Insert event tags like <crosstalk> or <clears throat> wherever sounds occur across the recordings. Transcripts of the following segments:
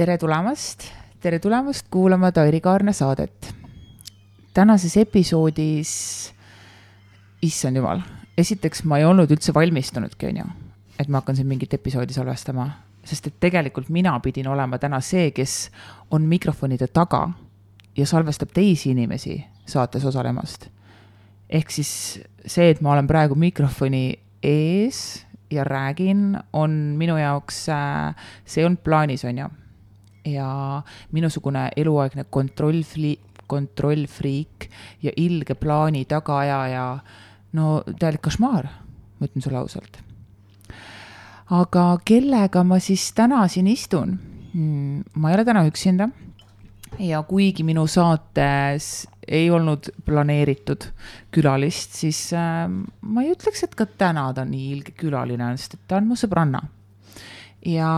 tere tulemast, tere tulemast kuulama Tairi Kaarna saadet. tänases episoodis, issand jumal, esiteks ma ei olnud üldse valmistunudki, onju, et ma hakkan siin mingit episoodi salvestama, sest et tegelikult mina pidin olema täna see, kes on mikrofonide taga ja salvestab teisi inimesi saates osalemast. ehk siis see, et ma olen praegu mikrofoni ees ja räägin, on minu jaoks, see ei olnud plaanis, on ju. Ja minusugune eluaegne kontrollfli-, kontrollfriik ja ilge plaani tagaajaja, no täielik košmaar, ma ütlen sulle ausalt. aga kellega ma siis täna siin istun hmm,? ma ei ole täna üksinda ja kuigi minu saates ei olnud planeeritud külalist, siis äh, ma ei ütleks, et ka täna ta nii ilge külaline on, sest et ta on mu sõbranna. ja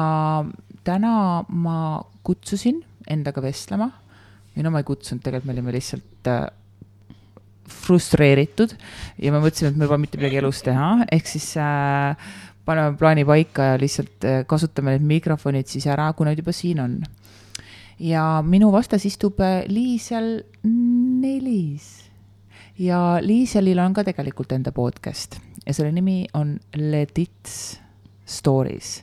täna ma kutsusin endaga vestlema või no ma ei kutsunud, tegelikult me olime lihtsalt äh, frustreeritud ja me mõtlesime, et me pea mitte midagi elus teha, ehk siis äh, paneme plaani paika ja lihtsalt äh, kasutame need mikrofonid siis ära, kui nad juba siin on ja minu vastas istub äh, Liisel Nelis. ja Liiselil on ka tegelikult enda podcast ja selle nimi on Ledits Stories.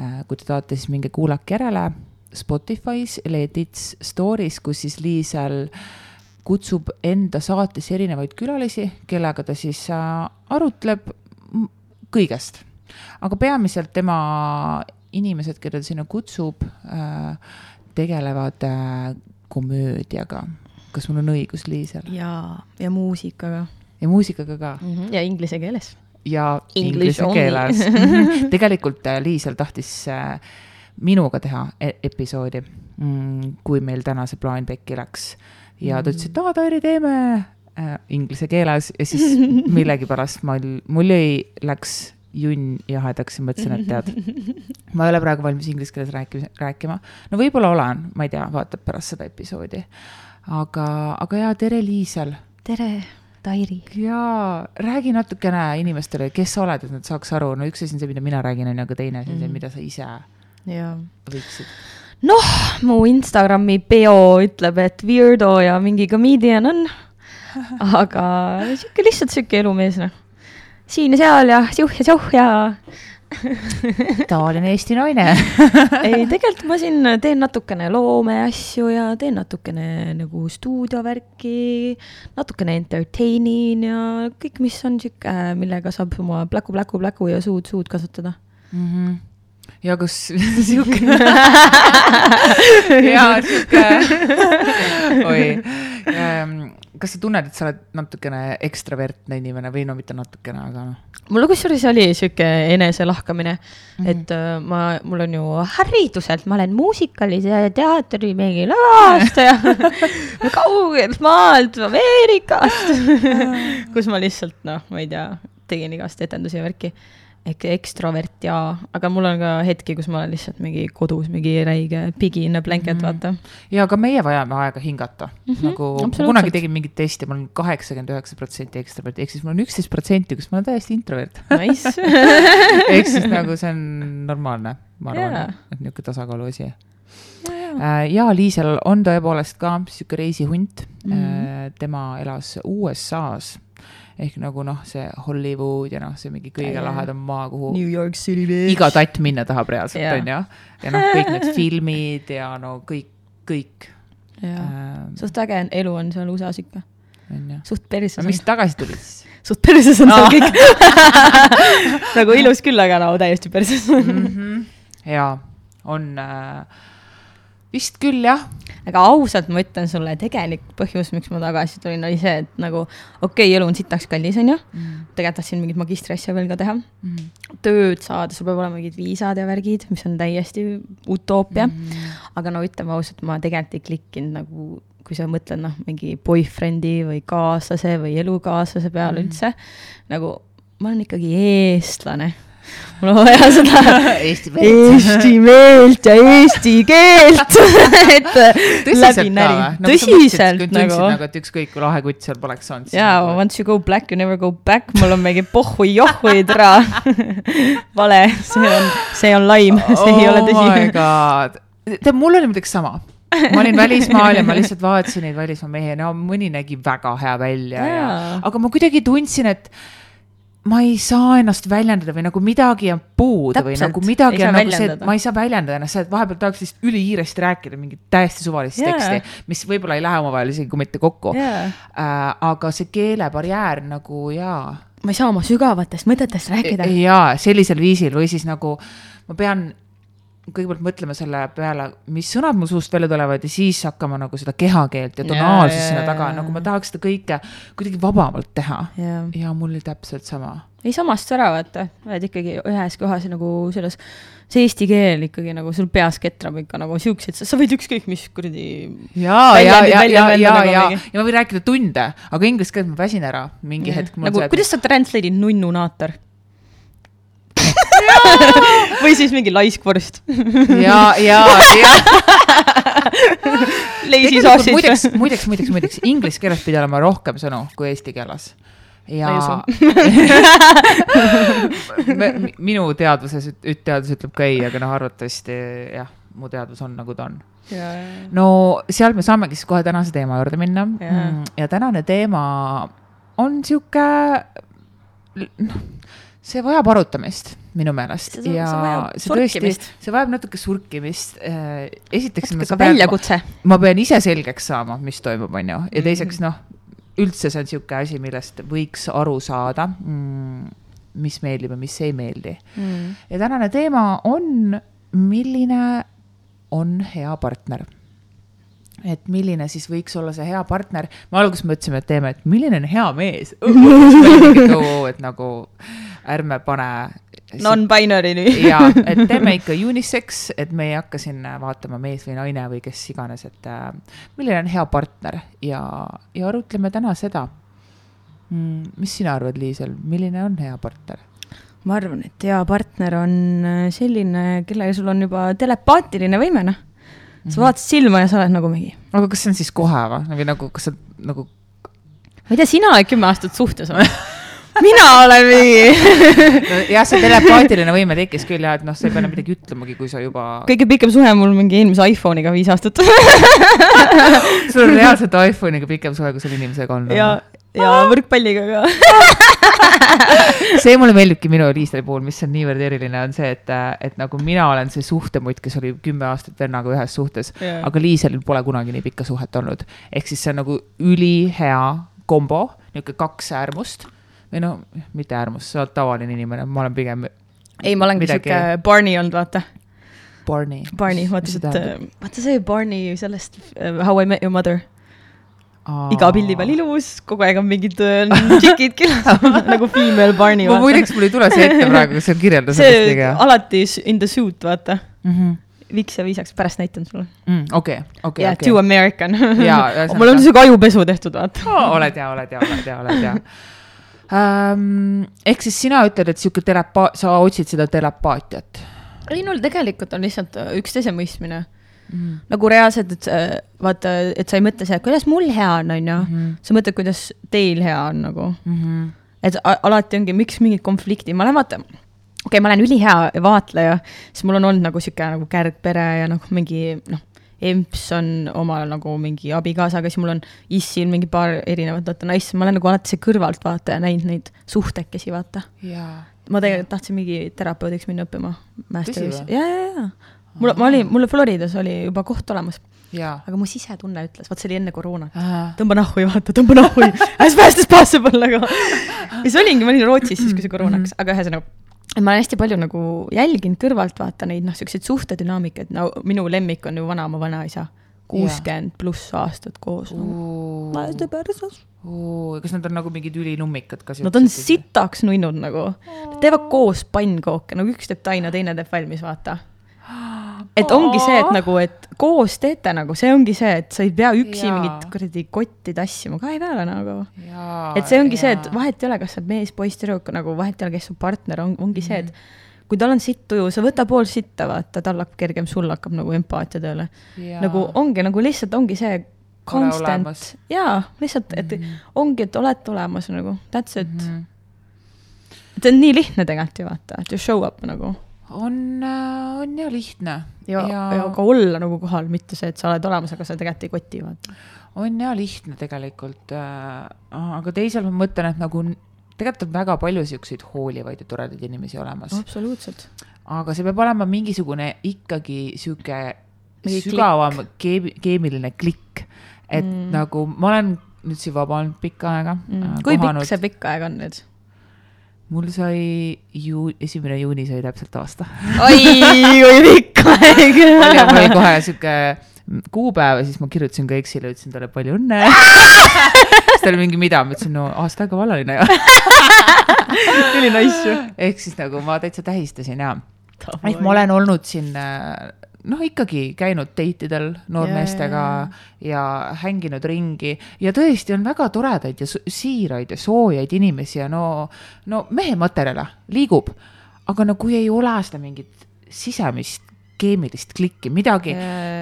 Äh, kui te tahate, siis minge kuulake järele Spotify's Ledits Stories, kus siis Liisel kutsub enda saates erinevaid külalisi, kellega ta siis äh, arutleb kõigest. aga peamiselt tema inimesed, keda ta sinna kutsub äh,, tegelevad äh, komöödiaga. kas mul on õigus, Liisel? ja, ja muusikaga. ja muusikaga ka mm? -hmm. ja inglise keeles. ja inglise keeles <laughs> tegelikult Liisel tahtis äh, minuga teha e episoodi mm,, kui meil täna see plaan pekki läks. ja ta ütles, et aa, Tairi, teeme äh, inglise keeles ja siis <laughs> millegipärast mul, mul jäi, läks junn jahedaks ja mõtlesin, et tead, ma ei ole praegu valmis inglise keeles rääkima, rääkima. no võib-olla olen, ma ei tea, vaatab pärast seda episoodi. aga, aga jaa, tere, Liisel. tere, Tairi. jaa, räägi natukene inimestele, kes sa oled, et nad saaks aru, no üks asi on see, mida mina räägin, on ju, aga teine asi on see, mm. mida sa ise. Võiksid. Noh, mu Instagrami bio ütleb, et weirdo ja mingi comedian on. aga sihuke lihtsalt sihuke elumees, noh. Siin ja seal ja siuh ja siuh ja <laughs> tavaline Eesti naine. <laughs> Ei, tegelikult ma siin teen natukene loomeasju ja teen natukene nagu stuudiovärki, natukene entertain in ja kõik, mis on sihuke, millega saab oma pläku, pläku, pläku ja suud, suud kasutada. Mm. -hmm ja kas sihuke ja sihuke, oi ähm, kas sa tunned, et sa oled natukene ekstravertne inimene või no mitte natukene, aga noh? mul kusjuures oli sihuke eneselahkamine mm, -hmm. et uh, ma, mul on ju hariduselt, ma olen muusikalise teatri mingi lavastaja <laughs> kaugelt maalt Ameerikast kus ma lihtsalt noh, ma ei tea, tegin igast etendusi ja värki ekstrovert jaa, aga mul on ka hetki, kus ma olen lihtsalt mingi kodus mingi räige pigi in a blanket mm, -hmm. vaata. ja ka meie vajame aega hingata mm, -hmm, nagu kunagi tegin mingit testi, ma olen kaheksakümmend üheksa protsenti ekstrovert, ehk siis mul on üksteist protsenti, kus ma olen täiesti introvert Nice <laughs> ehk siis nagu see on normaalne, ma arvan yeah., et niisugune tasakaalu asi ja, äh, ja Liisel on tõepoolest ka sihuke reisihunt mm. -hmm. tema elas USA-s ehk nagu noh, see Hollywood ja noh, see mingi kõige ja, lahedam maa, kuhu New York City bitch. iga tatt minna tahab reaalselt, on ju. ja noh, kõik need filmid ja no kõik, kõik. Ähm, suht äge elu on seal USA-s ikka. suht perses. mis tagasi tulid siis? suht perses on seal no. kõik <laughs> nagu ilus küll, aga no täiesti perses mm. -hmm. ja on äh, vist küll jah. aga ausalt ma ütlen sulle, tegelik põhjus, miks ma tagasi tulin, oli see, et nagu okei okay,, elu on sitaks kallis, onju. Mm.. tegelikult tahtsin mingit magistriasja veel ka teha. Mm.. tööd saada, sul peab olema mingid viisad ja värgid, mis on täiesti utoopia. Mm.. aga no ütleme ausalt, ma tegelikult ei klikkinud nagu, kui sa mõtled noh, mingi boyfriend'i või kaaslase või elukaaslase peale mm. üldse. nagu ma olen ikkagi eestlane <laughs> mul on vaja seda <laughs> Eesti Eesti meelt ja eesti keelt <laughs> et läbi näri. Nagu tõsiselt nagu. nagu, et ükskõik kui lahe kutt seal poleks olnud. jaa, nagu once you go black, you never go back, mul on mingi pohhui-johhui tra vale, see on, see on laim, see oh ei ole tõsi. oh my god tead, mul oli muideks sama. ma olin välismaal ja ma lihtsalt vaatasin neid välismaa mehi, no mõni nägi väga hea välja ja Jaa., aga ma kuidagi tundsin, et ma ei saa ennast väljendada või nagu midagi on puudu või Täpselt, nagu midagi ei on nagu see, et ma ei saa väljendada ennast, sa vahepeal tahaks lihtsalt ülikiiresti rääkida mingit täiesti suvalist Jaa. teksti, mis võib-olla ei lähe omavahel isegi mitte kokku jaa. äh,. aga see keelebarjäär nagu jaa ma ei saa oma sügavatest mõtetest rääkida. jaa, sellisel viisil või siis nagu ma pean kõigepealt mõtlema selle peale, mis sõnad mu suust välja tulevad ja siis hakkama nagu seda kehakeelt ja tonaalsust jaa, sinna taga nagu ma tahaks seda kõike kuidagi vabamalt teha. jaa. ja mul oli täpselt sama. ei samast ära vaata, oled ikkagi ühes kohas nagu selles, see eesti keel ikkagi nagu sul peas ketrab ikka nagu siukseid, sa võid ükskõik mis kuradi. ja, ja, ja, ja, ja, ja ja ma võin rääkida tunde, aga inglise keeles ma väsin ära mingi hetk. nagu, kuidas sa translate'id nunnunaator? Või siis mingi laiskvorst. ja, ja, ja. Sausage. muideks, muideks, muideks, muideks inglise keeles pidi olema rohkem sõnu kui eesti keeles. ja <laughs> minu teadvuses, üldteadus ütleb ka ei, aga noh, arvatavasti jah, mu teadvus on nagu ta on. no seal me saamegi siis kohe tänase teema juurde minna Jaa. Mm, ja tänane teema on sihuke, noh, see vajab arutamist minu meelest See- ja see tõesti see vajab natuke surkimist. esiteks ma natuke pean- väljakutse. ma pean ise selgeks saama, mis toimub, on ju, Mhm. ja teiseks noh, üldse see on sihuke asi, millest võiks aru saada mm,, mis meeldib ja mis ei meeldi. Mm. ja tänane teema on, milline on hea partner et milline siis võiks olla see hea partner, me alguses mõtlesime, et teeme, et milline on hea mees. <laughs> et nagu ärme pane. Non-binary nüüd. ja, et <laughs> teeme ikka unisex, et me ei hakka siin vaatama mees või naine või kes iganes, et äh, milline on hea partner ja, ja arutleme täna seda mm,. mis sina arvad, Liisel, milline on hea partner? ma arvan, et hea partner on äh, selline, kellega sul on juba telepaatiline võime, noh. Sa vaatad silma ja sa oled nagu mingi, aga kas see on siis kohe või, või nagu, kas sa nagu ma ei tea, sina oled kümme aastat suhtes olnud. <laughs> mina olen mingi jah, see telepaatiline võime tekkis küll ja et noh, sa ei pea enam midagi ütlemagi, kui sa juba, kõige pikem suhe mul mingi eelmise iPhone'iga viis aastat. <laughs> sul on reaalselt iPhone'iga pikem suhe, kui selle inimesega on. ja, ja võrkpalliga ka. <laughs> see mulle meeldibki minu Liisleri puhul, mis on niivõrd eriline, on see, et, et nagu mina olen see suhtemutt, kes oli kümme aastat vennaga ühes suhtes Jaa. aga Liiselil pole kunagi nii pikka suhet olnud. ehk siis see on nagu ülihea kombo, niisugune kaks äärmust või no mitte äärmust, sa oled tavaline inimene, ma olen pigem ei, ma olengi Midagi- siuke Barney olnud, vaata. Barney. Barney, vaata see, tähendab? vaata see Barney sellest uh, How I Met Your Mother. iga pildi peal ilus, kogu aeg on mingid äh, tšikid külas, <laughs> nagu female Barney. ma muideks, mul ei tule see ette praegu, kas kirjeldus see hästi hea. alati in the suit, vaata. Mhm. Viks ja viisaks, pärast näitan sulle. Mm, okei, okei, jah, too. American. <laughs> Mul on siuke ajupesu tehtud, vaata. oled hea, oled hea, oled hea, oled hea <laughs> um,. ehk siis sina ütled, et sihuke telepa-, sa otsid seda telepaatiat ei no tegelikult on lihtsalt äh, üksteise mõistmine. mm.. nagu reaalselt, et äh, vaata, et sa ei mõtle et kuidas mul hea on, onju. Mhm. sa mõtled, kuidas teil hea on nagu. Mm -hmm. et alati ongi, miks mingid konfliktid, ma olen vaata, okei okay,, ma olen ülihea vaatleja, siis mul on olnud nagu sihuke nagu kärgpere ja noh, mingi noh, emps on omal nagu mingi abikaasaga, siis mul on issil mingi paar erinevat vaata naist, ma olen nagu alati see kõrvaltvaataja näinud neid suhtekesi, vaata. ma tegelikult tahtsin mingi terapeudiks minna õppima. Ja, ja, ja, mul, ma olin, mul Floridas oli juba koht olemas, jaa. aga mu sisetunne ütles, vot see oli enne koroonat tõmba nahhu ja vaata, tõmba nahhu <laughs> as fast as possible nagu. ja siis olingi, ma olin Rootsis siis, kui see koroona hakkas, aga ühesõnaga. Ma olen hästi palju nagu jälginud kõrvalt vaata neid noh, siukseid suhtedünaamikaid, no minu lemmik on ju vanaema vanaisa. kuuskümmend pluss aastat koos no.. laste perses. kas nad on nagu mingid ülinummikad ka? Nad on. sitaks nunnud nagu, nad teevad koos pannkooke, nagu üks teeb taina, teine teeb valmis, vaata. Et ongi see, et nagu, et koos teete nagu, see ongi see, et sa ei pea üksi Jaa. mingit kuradi kotti tassima ka ei pea nagu et see ongi see, et vahet ei ole, kas sa oled mees, poiss, tüdruk, nagu vahet ei ole, kes su partner on, ongi see, et kui tal on sitt tuju, sa võta pool sitta, vaata, tal hakkab kergem, sul hakkab nagu empaatia tööle. nagu ongi nagu lihtsalt ongi see constant jaa, lihtsalt, et Mhm. ongi, et olete olemas nagu, that's it mm. Mhm. -hmm. see on nii lihtne tegelikult ju vaata, to show up nagu. on, on ja lihtne ja, ja..., ja ka olla nagu kohal, mitte see, et sa oled olemas, aga sa tegelikult ei koti, vaata. on ja lihtne tegelikult äh,, aga teisalt ma mõtlen, et nagu tegelikult on väga palju siukseid hoolivaid ja toredaid inimesi olemas, absoluutselt. aga see peab olema mingisugune ikkagi sihuke sügavam keemi-, keemiline klikk, et Mm. nagu ma olen nüüd siin vaba olnud pikka aega Mm. äh, kui pikk see pikk aeg on nüüd? Mul sai ju, esimene juuni sai täpselt aasta oi, kui pikk <laughs> aeg. mul oli kohe sihuke kuupäev ja siis ma kirjutasin ka Exile, ütlesin talle palju õnne. <laughs> siis ta oli mingi mida, ma ütlesin no aasta aega vallaline ju. nice ju. ehk siis nagu ma täitsa tähistasin ja, ehk ma olen olnud siin äh, noh, ikkagi käinud date idel noormeestega ja hänginud ringi ja tõesti on väga toredaid ja siiraid ja soojaid inimesi ja no, no mehe materjale liigub, aga no kui ei ole seda mingit sisemist keemilist klikki, midagi,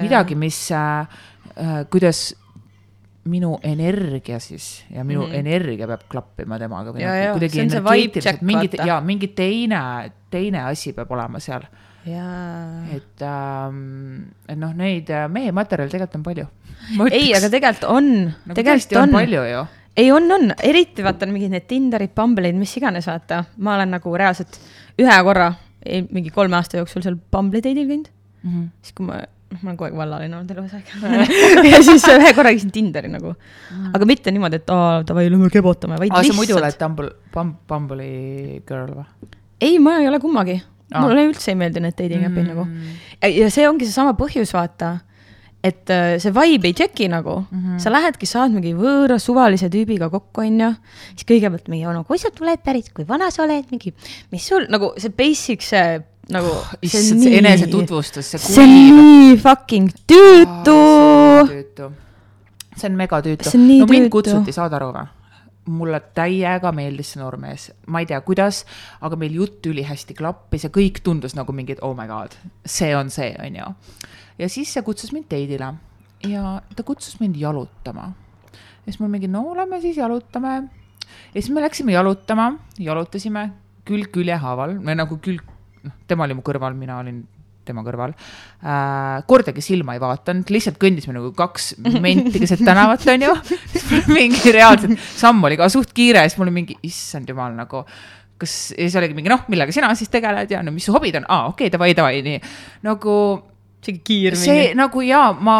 midagi, mis äh,, äh, kuidas minu energia siis ja minu mm. energia peab klappima temaga Ja, ja, kuidagi see on see vibe check, vaata. ja mingi teine, teine asi peab olema seal. Et ähm,, et noh, neid äh, mehe materjale tegelikult on palju. <laughs> ei, aga tegelikult on nagu tegelikult on, on, palju ju. ei, on, on, eriti vaata mingid need Tinderid, Bumble'id, mis iganes, vaata, ma olen nagu reaalselt ühe korra, mingi kolme aasta jooksul seal Bumble'i date'il käinud, Mhm. siis kui ma, noh, ma olen kogu aeg vallaline olnud elu aeg <laughs> ja siis ühe korra käisin Tinderi nagu, aga mitte niimoodi, et aa, davai, lähme kebotame, vaid aa, sa muidu oled lihtsalt. Bumble, Bumble'i girl või? ei, ma ei ole kummagi, Aa. mulle üldse ei meeldi need dating äpid nagu. ja see ongi seesama põhjus, vaata, et äh, see vibe ei tšeki nagu mm, -hmm. sa lähedki, saad mingi võõra suvalise tüübiga kokku, onju, siis kõigepealt mingi, no kust sa tuled pärit, kui vana sa oled, mingi, mis sul nagu see basic, see nagu Oh, issand, see enesetutvustus, see see on nii fucking tüütu. tüütu. see on megatüütu. No mind tüütu. kutsuti, saad aru või? Mulle täiega meeldis see noormees, ma ei tea, kuidas, aga meil jutt ülihästi klappis ja kõik tundus nagu mingi, et oh my god, see on see, onju. ja siis see kutsus mind date'ile ja ta kutsus mind jalutama. ja siis mul mingi, no lähme siis jalutame. ja siis me läksime jalutama, jalutasime külg külje haaval, või nagu külg, noh, tema oli mu kõrval, mina olin tema kõrval äh,. kordagi silma ei vaadanud, lihtsalt kõndisime nagu kaks menti keset tänavat, onju. <laughs> mingi reaalselt samm oli ka suht kiire, siis mul oli mingi, issand jumal nagu kas, ja siis oligi mingi noh, millega sina siis tegeled ja no mis su hobid on, aa okei okay,, davai, davai, nii nagu sihuke kiir see nagu jaa, ma,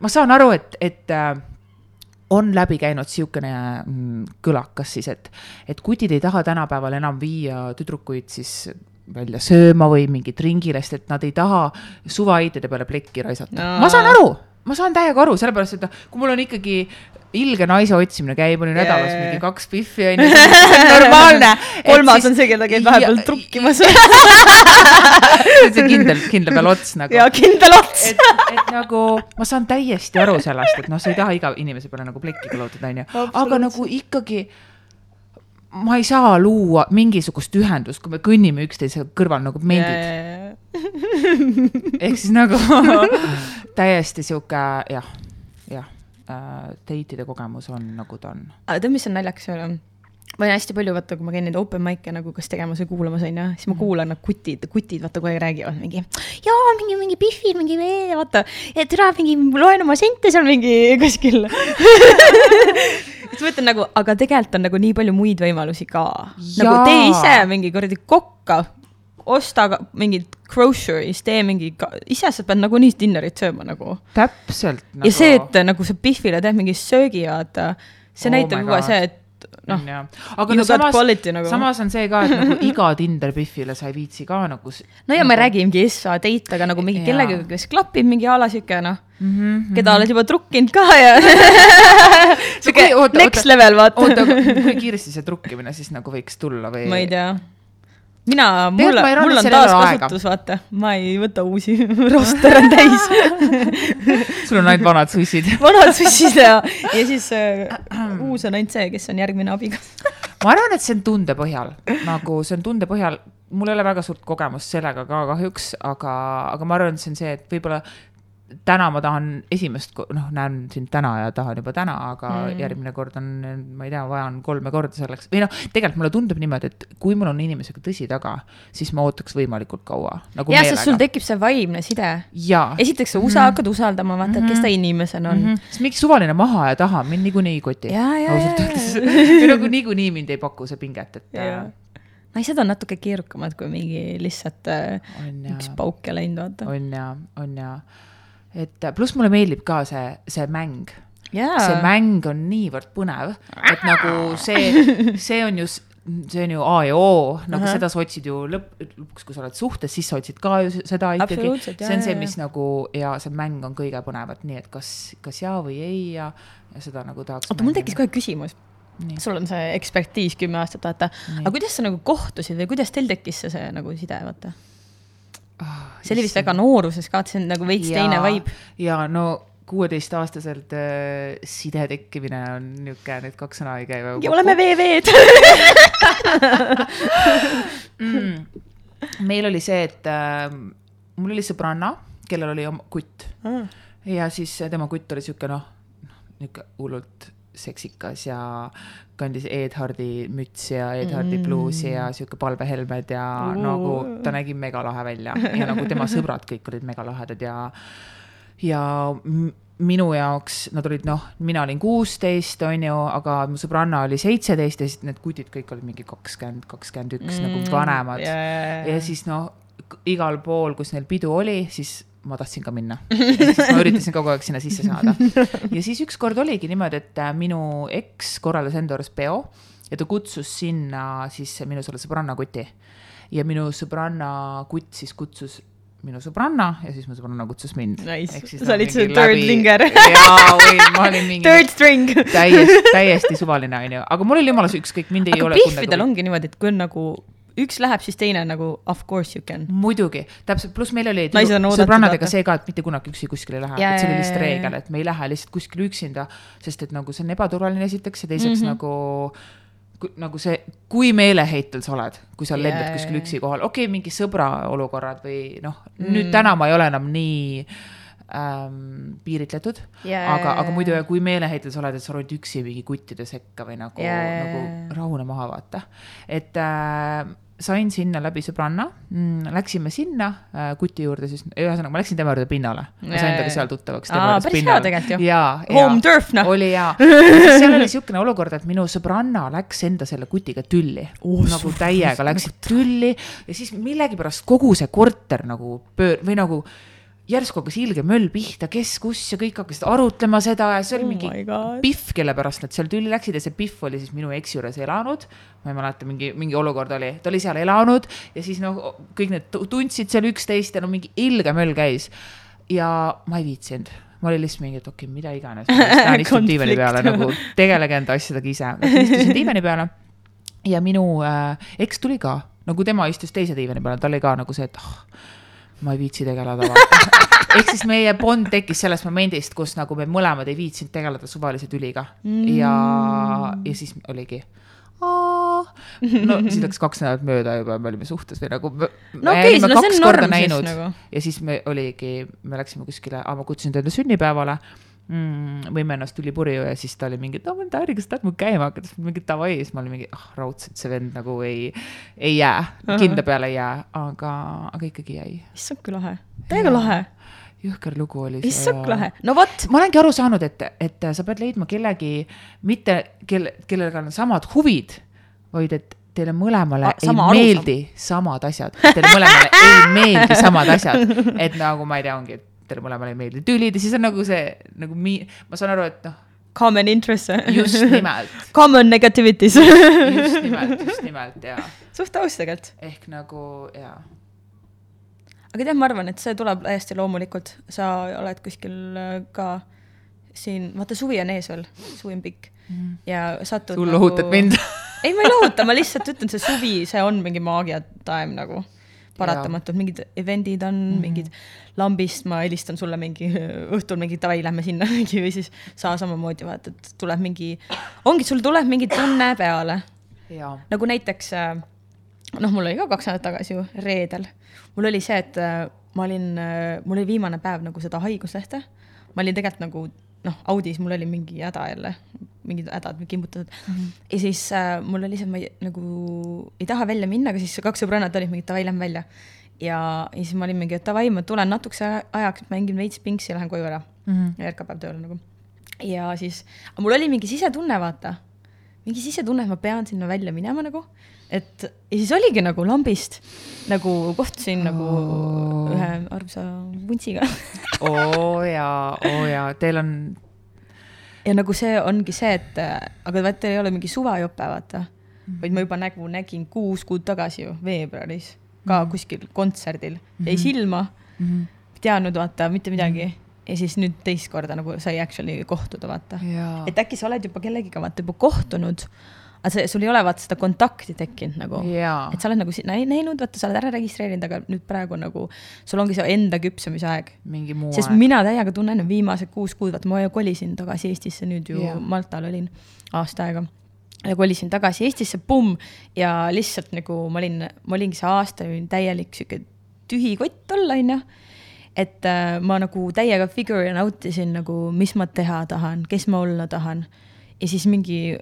ma saan aru, et, et äh, on läbi käinud niisugune mm, kõlakas siis, et, et kutid ei taha tänapäeval enam viia tüdrukuid siis välja sööma või mingit ringile, sest et nad ei taha suvaiidide peale plekki raisata no.. ma saan aru, ma saan täiega aru, sellepärast et noh, kui mul on ikkagi ilge naise otsimine käib, on ju nädalas Jaa. mingi kaks pihvi on ju, <laughs> <laughs> see on normaalne. kolmas on see, keda käib vahepeal trukkimas. see kindel, kindla peal ots nagu. ja kindel ots. et, et nagu ma saan täiesti aru sellest, et noh, sa ei taha iga inimese peale nagu plekki kulutada, onju, aga nagu ikkagi ma ei saa luua mingisugust ühendust, kui me kõnnime üksteise kõrval nagu mendid, <laughs> ehk siis nagu <laughs> täiesti sihuke jah, jah äh,, date'ide kogemus on nagu ta on. aga tead, mis on naljakas veel on? Ma olen hästi palju, vaata, kui ma käin neid open mic'e nagu kas tegemas või kuulamas, onju, siis ma kuulan, nad kutid, kutid, vaata aeg räägivad mingi. jaa, mingi, mingi Biffi, mingi vee, vaata, et türa mingi, loen oma sente seal mingi kuskil. <laughs> siis ma ütlen nagu, aga tegelikult on nagu nii palju muid võimalusi ka. nagu tee ise mingi kuradi kokka, osta mingit groceries, tee mingi, ise sa pead nagunii dinnerit sööma nagu täpselt nagu.... ja see, et nagu sa Biffile teed mingi söögi, vaata, see Oh näitab juba see, et noh, aga no samas, nagu. samas on see ka, et nagu iga Tinder Biffile sa ei viitsi ka nagu. no ja ma ei räägi mingi SA date, aga nagu mingi kellegagi, kes klapib mingi a la sihuke noh, mm. -hmm. keda oled juba trukkinud ka ja <laughs> sihuke next level vaata oota, kui kiiresti see trukkimine siis nagu võiks tulla või? ma ei tea. mina, mul, mul on taaskasutus, vaata, ma ei võta uusi, <laughs> roster on täis. <laughs> sul on ainult vanad sussid. <laughs> vanad sussid ja, ja siis äh, uus on ainult see, kes on järgmine abikaasa. ma arvan, et see on tunde põhjal, nagu see on tunde põhjal, mul ei ole väga suurt kogemust sellega ka kahjuks, aga, aga ma arvan, et see on see, et võib-olla täna ma tahan esimest, noh, näen sind täna ja tahan juba täna, aga Mm. mm. järgmine kord on, ma ei tea, vajan kolme korda selleks või noh, tegelikult mulle tundub niimoodi, et kui mul on inimesega tõsi taga, siis ma ootaks võimalikult kaua nagu jah, sest sul tekib see vaimne side. esiteks sa usa-, hakkad usaldama, vaata, et kes ta inimesena on. Mm -hmm. siis mingi suvaline maha ja taha mind niikuinii ei koti. ja, ja, ausalt ja, öeldes. ja. või nagu niikuinii mind ei paku see pinget, et äh, naised on natuke keerukamad kui mingi lihtsalt äh, on üks ja, pauk ja läinud, vaata. on ja, on ja. Et äh, pluss mulle meeldib ka see, see mäng jaa. see mäng on niivõrd põnev, et nagu see, see on ju, see on ju A ja O, nagu Ahah. seda sa otsid ju lõpp, lõpuks, kui sa oled suhtes, siis sa otsid ka ju seda ikkagi. See on see, mis nagu ja see mäng on kõige põnevam, nii et kas, kas jaa või ei ja, ja seda nagu tahaks. oota, mul tekkis kohe küsimus. Nii. sul on see ekspertiis kümme aastat, vaata. aga kuidas sa nagu kohtusid või kuidas teil tekkis see, see nagu side, vaata? See oli vist väga nooruses ka, et see on nagu veits teine vibe. ja no kuueteistaastaselt äh, side tekkimine on niisugune, need kaks sõna ei käi väga ja oleme VV-d. mm.. meil oli see, et äh, mul oli sõbranna, kellel oli oma kutt ja siis tema kutt oli sihuke noh, nihuke hullult seksikas ja kandis Ed Hardi mütsi ja Ed Hardi Mm. bluusi ja sihuke palvehelmed ja Oo. nagu ta nägi megalahe välja ja nagu tema sõbrad kõik olid megalahedad ja, ja minu jaoks nad olid noh, mina olin kuusteist, on ju, aga mu sõbranna oli seitseteist ja siis need kutid kõik olid mingi kakskümmend, kakskümmend üks nagu vanemad Mm, ja, ja siis noh, igal pool, kus neil pidu oli, siis ma tahtsin ka minna. ma üritasin kogu aeg sinna sisse saada. ja siis ükskord oligi niimoodi, et äh, minu eks korraldas enda juures peo ja ta kutsus sinna siis minu selle sõbranna kuti. ja minu sõbranna kutt siis kutsus minu sõbranna ja siis mu sõbranna kutsus mind. Nice. Sa olid see third linger. <laughs> jaa, või ma olin mingi Third string. täiesti, täiesti suvaline, onju, aga mul oli jumala ükskõik, mind ei aga ole. Biffidel ongi niimoodi, et kui on nagu üks läheb, siis teine nagu of course you can. muidugi, täpselt, pluss meil oli sõbrannadega see ka, et mitte kunagi üksi kuskile ei lähe, Jaa, et see oli lihtsalt reegel, et me ei lähe lihtsalt kuskile üksinda, sest et nagu see on ebaturvaline esiteks ja teiseks mm -hmm. nagu nagu see, kui meeleheitel sa oled, kui sa Jaa, lendad jaa, kuskil üksi kohal, okei okay,, mingi sõbra olukorrad või noh mm., nüüd täna ma ei ole enam nii ähm, piiritletud Jaa, aga, aga muidu kui meeleheitel sa oled, et sa oled üksi mingi kuttide sekka või nagu jaa, nagu rahune maha vaata. et äh, sain sinna läbi sõbranna mm,, läksime sinna äh, kuti juurde siis, ühesõnaga ma läksin tema juurde pinnale. ma sain temaga seal tuttavaks. Päris hea tegelikult ju. Home turf noh. oli jaa. <laughs> seal oli niisugune olukord, et minu sõbranna läks enda selle kutiga tülli Oh, nagu täiega läksid tülli ja siis millegipärast kogu see korter nagu pöör- või nagu järsku hakkas ilge möll pihta, kes, kus ja kõik hakkasid arutlema seda ja see oli Oh mingi. Pihv, kelle pärast nad seal tülli läksid ja see Pihv oli siis minu eksi juures elanud. ma ei mäleta, mingi, mingi olukord oli, ta oli seal elanud ja siis noh, kõik need tu- tundsid seal üksteist ja no mingi ilge möll käis. ja ma ei viitsinud, ma olin lihtsalt mingi, et okei okay,, mida iganes, ma istun <laughs> diivani peale nagu tegelege enda asjadega ise. istusin diivani peale ja minu äh, eks tuli ka, nagu tema istus teise diivani peal, tal oli ka nagu see, et ah, ma ei viitsi tegeleda. <laughs> ehk siis meie bond tekkis sellest momendist, kus nagu me mõlemad ei viitsinud tegeleda suvalise tüliga mm. ja, ja siis oligi. no siis läks kaks nädalat mööda juba, me olime suhtes või nagu. No okei, no see on norm siis nagu. ja siis me oligi, me läksime kuskile, ma kutsusin ta enda sünnipäevale mm,. võime ennast tuli purju ja siis ta oli mingi, et no Taari, kas tahad mu käima hakata, siis mingi davai, siis ma olin mingi, ah raudselt see vend nagu ei, ei jää, kindla peale ei jää, aga, aga ikkagi jäi. issand kui lahe, täiega lahe, jõhker lugu oli issand kui lahe, no vot, ma olengi aru saanud, et, et sa pead leidma kellegi, mitte kelle, kellega on samad huvid, vaid et teile mõlemale A- sama ei meeldi samad asjad, teile mõlemale ei meeldi samad asjad, et nagu ma ei tea, ongi, et teile mõlemale ei meeldi. Tülid ja siis on nagu see nagu mi-, ma saan aru, et noh, common interest, just nimelt, <laughs> common negativities. just nimelt, just nimelt ja suht aus tegelikult, ehk nagu ja aga tead, ma arvan, et see tuleb täiesti loomulikult, sa oled kuskil äh, ka siin, vaata suvi on ees veel, suvi on pikk. Ja satud sul lohutad mind. ei, ma ei lohuta, ma lihtsalt ütlen, see suvi, see on mingi maagia time nagu paratamatult, mingid event'id on mm. -hmm. mingid lambist ma helistan sulle mingi <laughs> õhtul mingi davai, lähme sinna. <laughs> Mingi või siis sa samamoodi vaata, et tuleb mingi, ongi, sul tuleb mingi tunne peale. Nagu näiteks äh, noh, mul oli ka kaks nädalat tagasi ju reedel, mul oli see, et äh, ma olin, mul oli viimane päev nagu seda haiguslehte, ma olin tegelikult nagu noh, Audis mul oli mingi häda jälle, mingid hädad, kimbutatud mm. -hmm. ja siis äh, mul oli lihtsalt, ma ei, nagu ei taha välja minna, aga siis kaks sõbrannat olid mingi davai, lähme välja. ja, siis ma olin mingi, et davai, ma tulen natukese ajaks, mängin veits pingsi ja lähen koju ära mm. -hmm. järgmine päev tööle nagu. ja siis, mul oli mingi sisetunne, vaata, mingi sisetunne, et ma pean sinna välja minema nagu, et ja siis oligi nagu lambist nagu kohtusin oh. nagu ühe armsa vuntsiga <laughs> oo jaa, oo jaa, teil on, ja nagu see ongi see, et aga vaata ei ole mingi suvajope, vaata mm, -hmm. vaid ma juba nägu nägin kuus kuud tagasi ju veebruaris ka mm -hmm. kuskil kontserdil mm, -hmm. jäi silma mm, -hmm. teadnud vaata mitte midagi mm. -hmm ja siis nüüd teist korda nagu sai actually kohtuda, vaata. et äkki sa oled juba kellegiga vaata juba kohtunud, aga see, sul ei ole vaata seda kontakti tekkinud nagu. et sa oled nagu näinud, vaata, sa oled ära registreerinud, aga nüüd praegu nagu sul ongi see enda küpsemise aeg. sest aeg. mina täiega tunnen viimased kuus kuud, vaata ma ju kolisin tagasi Eestisse nüüd ju yeah. Maltal olin aasta aega ja kolisin tagasi Eestisse, pumm, ja lihtsalt nagu ma olin, ma olingi see aasta täielik sihuke tühi kott olla, onju. et äh, ma nagu täiega figure out isin nagu, mis ma teha tahan, kes ma olla tahan. ja siis mingi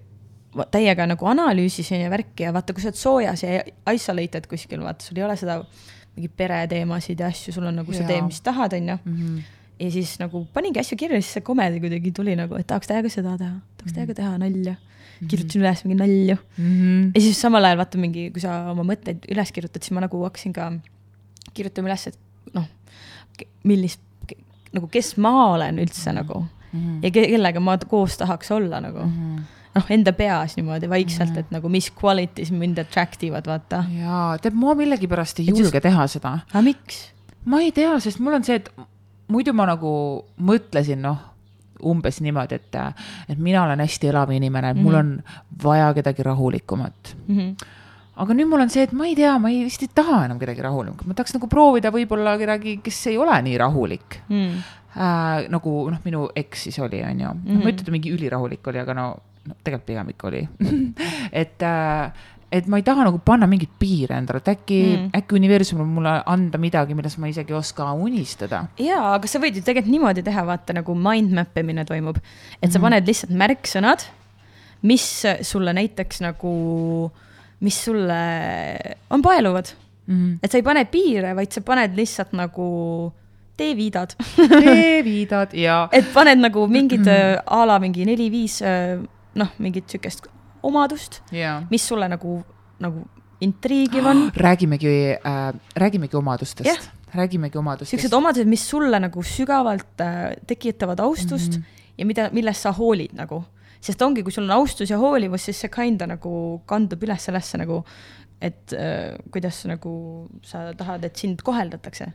täiega nagu analüüsisin ja värki ja vaata, kui sa oled soojas ja isolated kuskil, vaata, sul ei ole seda mingeid pereteemasid ja asju, sul on nagu sa teed, mis tahad, onju Mm -hmm. ja siis nagu paningi asju kirja, siis see komedi kuidagi tuli nagu, et tahaks täiega seda teha, tahaks täiega teha nalja. kirjutasin üles mingi nalju Mm -hmm. ja siis samal ajal vaata mingi, kui sa oma mõtteid üles kirjutad, siis ma nagu hakkasin ka kirjutama üles, et noh, millist, nagu kes ma olen üldse mm -hmm. nagu Mhm. ja ke kellega ma koos tahaks olla nagu mm Mhm. -hmm. noh, enda peas niimoodi vaikselt mm, -hmm. et nagu mis qualities mind attract ivad, vaata. jaa, tead, ma millegipärast ei Et julge just- teha seda. aga miks? ma ei tea, sest mul on see, et muidu ma nagu mõtlesin, noh, umbes niimoodi, et, et mina olen hästi elav inimene, et mul Mhm. on vaja kedagi rahulikumat. Mm -hmm. aga nüüd mul on see, et ma ei tea, ma ei, vist ei taha enam kedagi rahulikumat, ma tahaks nagu proovida võib-olla kedagi, kes ei ole nii rahulik Mm. äh,. nagu noh, minu eks siis oli, on ju, noh, ma Mhm. ei ütle, et ta mingi ülirahulik oli, aga no, no tegelikult pigem ikka oli <laughs> et äh, et ma ei taha nagu panna mingeid piire endale, et äkki mm. Mm., äkki universum võib mulle anda midagi, millest ma isegi ei oska unistada. jaa, aga sa võid ju tegelikult niimoodi teha, vaata nagu mind map imine toimub, et sa Mhm. paned lihtsalt märksõnad, mis sulle näiteks nagu, mis sulle on paeluvad, Mm. et sa ei pane piire, vaid sa paned lihtsalt nagu teeviidad, teeviidad ja <laughs> et paned nagu mingid äh, a la mingi neli-viis noh, mingit sihukest omadust, ja mis sulle nagu, nagu intriigiv on, <gasps> räägimegi äh,, räägimegi omadustest yeah., räägimegi omadustest siuksed. omadused, mis sulle nagu sügavalt äh, tekitavad austust mm -hmm. ja mida, millest sa hoolid nagu. sest ongi, kui sul on austus ja hoolivus, siis see kinda nagu kandub üles sellesse nagu, et äh, kuidas nagu sa tahad, et sind koheldatakse.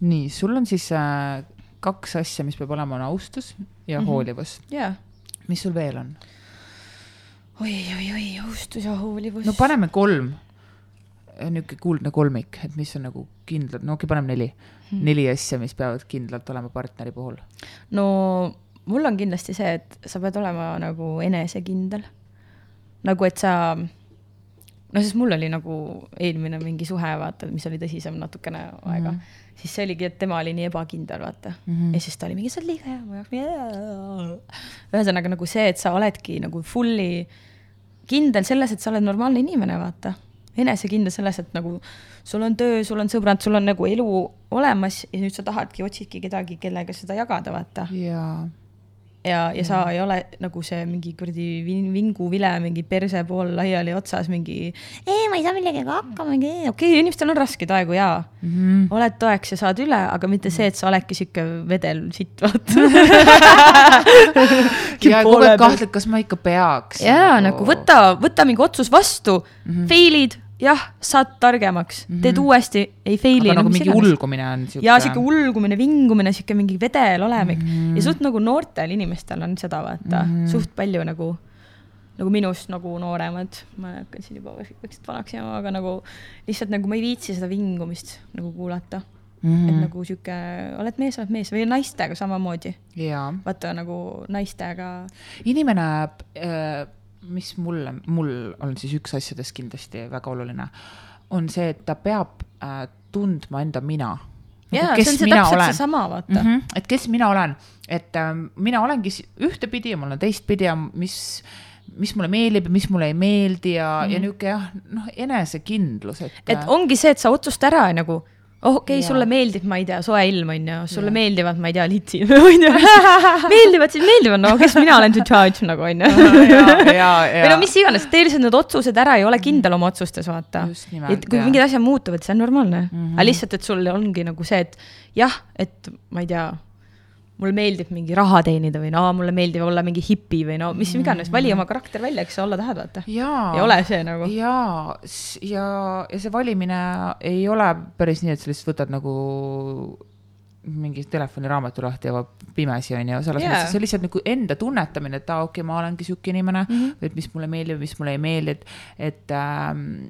nii, sul on siis äh, kaks asja, mis peab olema, on austus ja mm. -hmm. hoolivus. jaa. mis sul veel on? oi, oi, oi, austus ja hoolivus. no paneme kolm, niisugune kuldne kolmik, et mis on nagu kindlad, no okei okay,, paneme neli hmm., neli asja, mis peavad kindlalt olema partneri puhul. no mul on kindlasti see, et sa pead olema nagu enesekindel. nagu, et sa, no sest mul oli nagu eelmine mingi suhe, vaata, mis oli tõsisem natukene aega mm, -hmm. siis see oligi, et tema oli nii ebakindel, vaata mm. -hmm. ja siis ta oli mingi, sa oled liiga hea mu jaoks. ühesõnaga nagu see, et sa oledki nagu fully kindel selles, et sa oled normaalne inimene, vaata. enesekindel selles, et nagu sul on töö, sul on sõbrad, sul on nagu elu olemas ja nüüd sa tahadki, otsidki kedagi, kellega seda jagada, vaata. jaa, ja, ja sa ei ole nagu see mingi kuradi vin- vinguvile mingi perse pool laiali otsas mingi. ei, ma ei saa millegagi hakkama, mingi okei okay,, inimestel on raskeid aegu jaa mm. Mhm. -hmm. oled toeks ja saad üle, aga mitte see, et sa oledki sihuke vedel sitt, vaata. <laughs> ja kogu aeg kahtled, kas ma ikka peaks. jaa, nagu võta, võta mingi otsus vastu mm, -hmm. fail'id, jah, saad targemaks mm, -hmm. teed uuesti, ei fail'i. aga nagu mingi. ulgumine on sihuke. ja sihuke ulgumine, vingumine, sihuke mingi vedel olemik mm -hmm. ja suht nagu noortel inimestel on seda vaata mm, -hmm. suht palju nagu, nagu minust nagu nooremad, ma hakkan siin juba vaikselt vanaks jääma, aga nagu lihtsalt nagu ma ei viitsi seda vingumist nagu kuulata mm. -hmm. et nagu sihuke, oled mees, oled mees või naistega samamoodi, jaa, vaata nagu naistega, inimene, mis mulle, mul on siis üks asjadest kindlasti väga oluline, on see, et ta peab äh, tundma enda mina jaa, kes see on see täpselt olen. seesama, vaata mm. -hmm. et kes mina olen, et äh, mina olengi ühtepidi ja mul on teistpidi ja mis, mis mulle meeldib ja mis mulle ei meeldi ja mm, -hmm. ja niisugune jah, noh, enesekindlus, et. et ongi see, et sa otsusta ära nagu, oh okei okay,, sulle meeldib, ma ei tea, soe ilm on ju, sulle Jaa. meeldivad, ma ei tea, litsid ei tea, meeldivad siis meeldivad, no kes mina olen to judge nagu on ju. ja, ja, või no mis iganes, tee lihtsalt need otsused ära ja ole kindel oma otsustes, vaata. Et kui jah. mingid asjad muutuvad, see on normaalne mm. Mhm. -hmm. aga lihtsalt, et sul ongi nagu see, et jah, et ma ei tea, mulle meeldib mingi raha teenida või no mulle meeldib olla mingi hipi või no mis iganes, vali oma karakter välja, kes sa olla tahad, vaata. Mhm. ei ole see nagu. jaa, ja, ja see valimine ei ole päris nii, et sa lihtsalt võtad nagu mingi telefoniraamatu lahti ja pimesi on ju, selles yeah. mõttes, see on lihtsalt nagu enda tunnetamine, et aa, okei okay,, ma olengi sihuke inimene mm, Mhm. -hmm. et mis mulle meeldib, mis mulle ei meeldi, et, et ähm,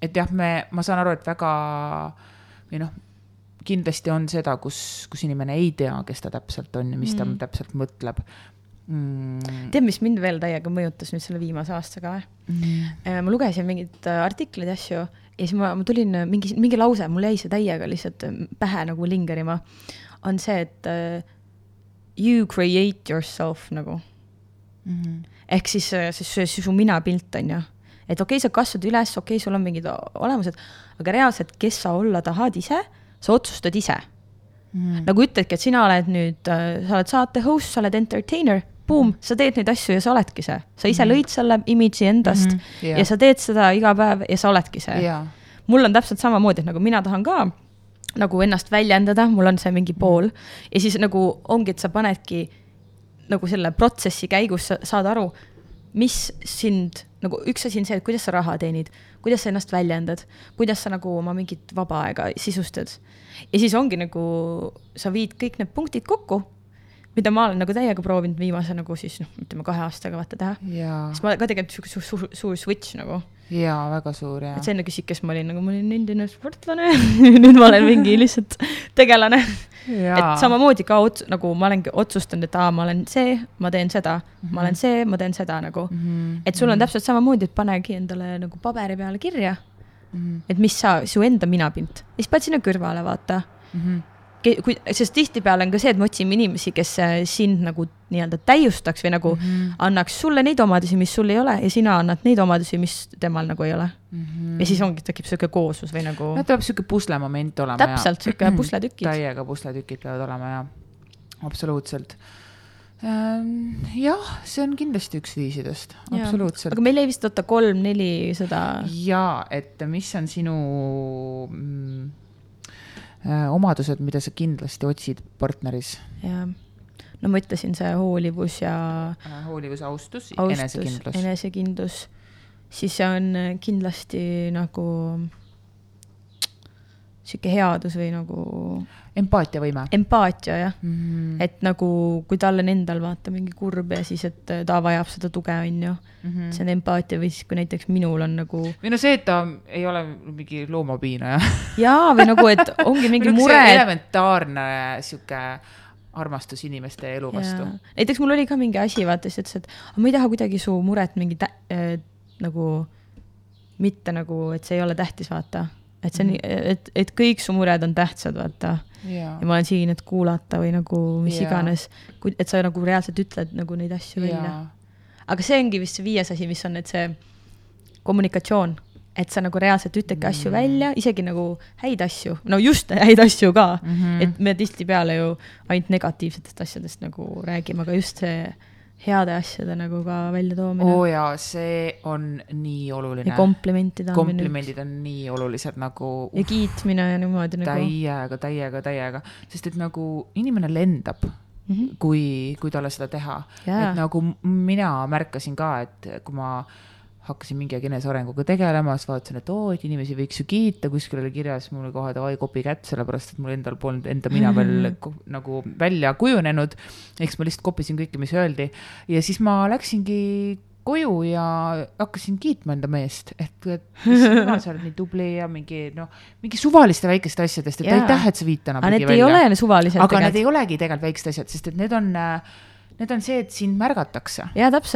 et jah, me, ma saan aru, et väga või noh, kindlasti on seda, kus, kus inimene ei tea, kes ta täpselt on ja mis ta Mm. täpselt mõtleb mm.. tead, mis mind veel täiega mõjutas nüüd selle viimase aastaga või? Mm. ma lugesin mingeid äh, artikleid ja asju ja siis ma, ma tulin äh, mingi, mingi lause, mul jäi see täiega lihtsalt äh, pähe nagu lingerima. on see, et uh, you create yourself nagu Mm -hmm. ehk siis äh, see, see su minapilt on ju. et okei okay,, sa kasvad üles, okei okay,, sul on mingid olemused, aga reaalselt, kes sa olla tahad ise, sa otsustad ise Mm. nagu ütledki, et sina oled nüüd, sa oled saate host, sa oled entertainer, boom, sa teed neid asju ja sa oledki see. sa ise lõid selle image'i endast mm -hmm. jah. ja sa teed seda iga päev ja sa oledki see. jaa, mul on täpselt samamoodi, et nagu mina tahan ka nagu ennast väljendada, mul on see mingi pool ja siis nagu ongi, et sa panedki nagu selle protsessi käigus sa saad aru, mis sind nagu üks asi on see, et kuidas sa raha teenid, kuidas sa ennast väljendad, kuidas sa nagu oma mingit vaba aega sisustad. ja siis ongi nagu, sa viid kõik need punktid kokku, mida ma olen nagu täiega proovinud viimase nagu siis noh, ütleme kahe aastaga vaata teha. siis, ma ka tegelikult sihuke suur, suur, suur switch nagu jaa, väga suur jaa et. sa enne küsid, kes ma olin, nagu ma olin endine sportlane <laughs> nüüd ma olen mingi lihtsalt tegelane. et samamoodi ka ots-, nagu ma olengi otsustanud, et aa, ma olen see, ma teen seda mm, -hmm. ma olen see, ma teen seda nagu mm. Mhm. -hmm. et sul on täpselt samamoodi, et panegi endale nagu paberi peale kirja, Mhm. et mis sa, su enda minapilt ja siis paned sinna kõrvale, vaata. Mhm. kui, sest tihtipeale on ka see, et me otsime inimesi, kes äh, sind nagu nii-öelda täiustaks või nagu mm. -hmm. annaks sulle neid omadusi, mis sul ei ole ja sina annad neid omadusi, mis temal nagu ei ole mm. -hmm. ja siis ongi, tekib sihuke kooslus või nagu no peab sihuke puslemoment olema. täpselt sihuke <clears throat> pusletükid. täiega pusletükid peavad olema ja absoluutselt. jah, see on kindlasti üks viisidest, absoluutselt aga. meil jäi vist oota kolm-neli seda. ja et mis on sinu mm, omadused, mida sa kindlasti otsid partneris? ja no ma ütlesin, see hoolivus ja hoolivus, austus, austus, enesekindlus. enesekindlus, siis see on äh, kindlasti nagu sihuke headus või nagu empaatiavõime empaatia jah mm. -hmm. et nagu, kui tal on endal vaata mingi kurb ja siis, et äh, ta vajab seda tuge, on ju. Mhm. see on empaatia või siis, kui näiteks minul on nagu või no see, et ta ei ole mingi loomapiinaja. jaa, või nagu, et ongi mingi <laughs> mure. elementaarne sihuke armastus inimeste elu vastu. näiteks mul oli ka mingi asi, vaata, siis ütles, et "Aga ma ei taha kuidagi su muret mingi tä- äh, nagu mitte nagu, et see ei ole tähtis, vaata. Et see on mm, -hmm. et, et kõik su mured on tähtsad, vaata. ja ja ma olen siin, et kuulata või nagu mis Jaa. iganes, et sa nagu reaalselt ütled nagu neid asju välja. aga see ongi vist see viies asi, mis on, et see kommunikatsioon, et sa nagu reaalselt ütledki asju Mm. välja, isegi nagu häid asju, no just häid asju ka mm. -hmm. et me tihtipeale ju ainult negatiivsetest asjadest nagu räägime, aga just see heade asjade nagu ka väljatoomine oo oh, jaa, see on nii oluline ja. komplimentide andmine komplimendid on nii olulised nagu ja kiitmine ja niimoodi nagu. täiega, täiega, täiega, sest et nagu inimene lendab Mm -hmm. kui, kui talle seda teha. Jaa. et nagu mina märkasin ka, et kui ma hakkasin mingi aeg enesearenguga tegelema, siis vaatasin, et oo, et inimesi võiks ju kiita, kuskil oli kirjas mul kohe davai kopi kätt, sellepärast et mul endal polnud enda mina veel ko- nagu välja kujunenud. eks ma lihtsalt kopisin kõike, mis öeldi ja siis ma läksingi koju ja hakkasin kiitma enda meest, et, et jumal, <laughs> sa oled nii tubli ja mingi noh, mingi suvaliste väikeste asjadest, et aitäh, et sa viid täna aga need pidi ei välja ole suvalised aga need tegelikult. ei olegi tegelikult väiksed asjad, sest et need on, need on see, et sind märgatakse.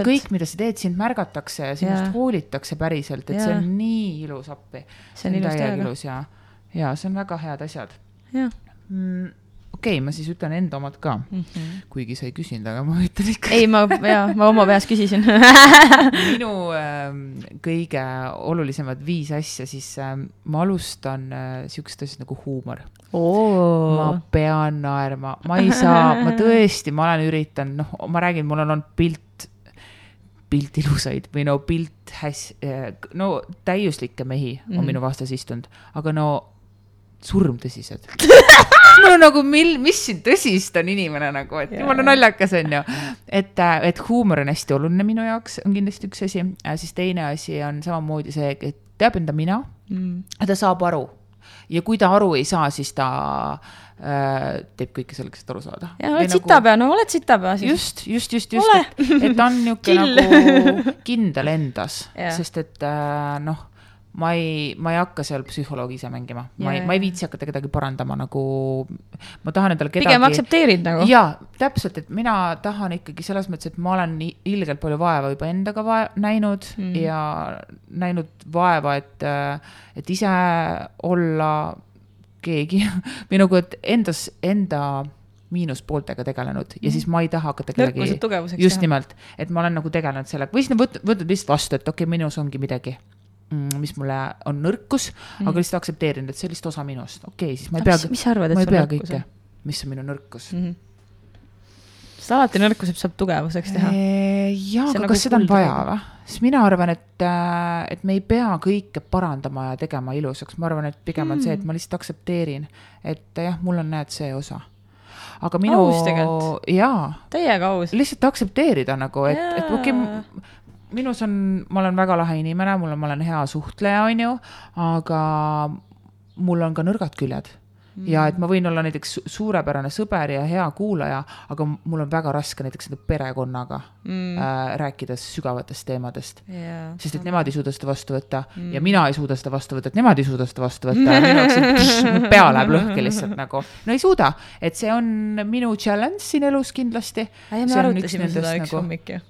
kõik, mida sa teed, sind märgatakse ja sinust hoolitakse päriselt, et see Jaa. on nii ilus appi. See on ilus täiega. ilus ja, ja see on väga head asjad. jah, mm, okei okay,, ma siis ütlen enda omad ka, kuigi sa ei küsinud, aga ma ütlen ikka. ei, ma, jaa, ma oma peas küsisin. <laughs> minu ähm, kõige olulisemad viis asja, siis ähm, ma alustan äh, siukest asja nagu huumor. ma oo, pean naerma, ma ei saa, ma tõesti, ma olen üritanud, noh, ma räägin, mul on olnud pilt, pilt ilusaid või no pilt häs-, no täiuslikke mehi on Mhm. mm. minu vastas istunud, aga no surmtõsised. <laughs> mul on nagu, mil, mis siin tõsist on inimene nagu, et jumala naljakas on ju. et, et huumor on hästi oluline minu jaoks, on kindlasti üks asi, siis teine asi on samamoodi see, et teab enda mina Mm. ta saab aru ja kui ta aru ei saa, siis ta äh, teeb kõike selleks, et aru saada. ja oled sitapea, no oled sitapea siis. just, just, just, just et, et ta on niisugune <laughs> nagu kindel endas sest et äh, noh, ma ei, ma ei hakka seal psühholoogi ise mängima, ma ei ma ei viitsi hakata kedagi parandama nagu, ma tahan endale kedagi. pigem aktsepteerid nagu. jaa, täpselt, et mina tahan ikkagi selles mõttes, et ma olen nii ilgelt palju vaeva juba endaga vae- näinud Mm. mm. ja näinud vaeva, et, et ise olla keegi <laughs> või nagu, et endas, enda miinuspooltega tegelenud ja siis ma ei taha hakata tugevuseks just. nimelt, et ma olen nagu tegelenud sellega või siis võtnud, võtnud lihtsalt vastu, et okei okay,, minus ongi midagi mm, mis mulle on nõrkus mm., aga lihtsalt aktsepteerinud, et see on lihtsalt osa minust, okei okay,, siis ma ei pea mis, sa arvad, et see on nõrkus mis on minu nõrkus. mm? -hmm. sest alati nõrkused saab tugevuseks teha. jaa, aga nagu kas seda on vaja või? sest mina arvan, et, et me ei pea kõike parandama ja tegema ilusaks, ma arvan, et pigem on see, et ma lihtsalt aktsepteerin, et jah, mul on, näed, see osa. aga minu Aus tegelikult., jaa, täiega aus. lihtsalt aktsepteerida nagu, et, et okei okay,, minus on, ma olen väga lahe inimene, mul on, ma olen hea suhtleja, on ju, aga mul on ka nõrgad küljed ja et ma võin olla näiteks su- suurepärane sõber ja hea kuulaja, aga mul on väga raske näiteks enda perekonnaga mm. äh, rääkides sügavatest teemadest. jaa. sest et nemad ei suuda seda vastu võtta mm. ja mina ei suuda seda vastu võtta, et nemad ei suuda seda vastu võtta pea läheb lõhki lihtsalt nagu. no ei suuda, et see on minu challenge siin elus kindlasti. me arutasime seda üks hommik ju.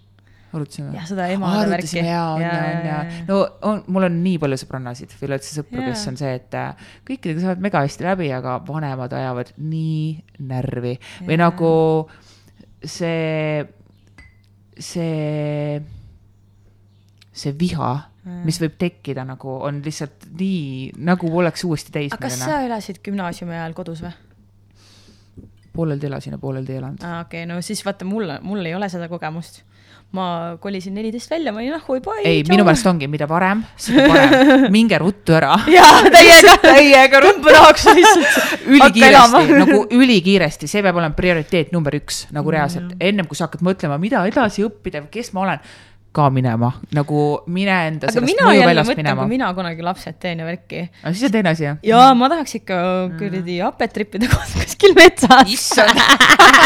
Arutasime jah, seda emade värki. ja, on ja, on ja, no on, mul on nii palju sõbrannasid või üleüldse sõpru, kes on see, et äh, kõikidega saavad mega hästi läbi, aga vanemad ajavad nii närvi või Jaa. nagu see, see, see viha, mis võib tekkida nagu on lihtsalt nii, nagu oleks uuesti aga kas sa elasid gümnaasiumi ajal kodus või? pooleldi elasin ja pooleldi ei elanud. aa, okei, no siis vaata, mul, mul ei ole seda kogemust. Ma kolisin neliteist välja, ma olin ah, oi bye. ei, minu meelest ongi, mida varem, seda parem. <laughs> minge ruttu ära. jaa, <laughs> täiega, täiega tõmba tahaks lihtsalt. <laughs> ülikiiresti, nagu ülikiiresti, see peab olema prioriteet number üks nagu reaalselt, ennem kui sa hakkad mõtlema, mida edasi õppida või kes ma olen, ka minema, nagu mine enda aga sellest mina jälle mõjuväljast mõtlen, minema kui. mina kunagi lapsed teen ja värki. aga siis on teine asi jah. jaa, ma tahaks ikka kuradi hapet trippida <laughs> kuskil metsas. issand,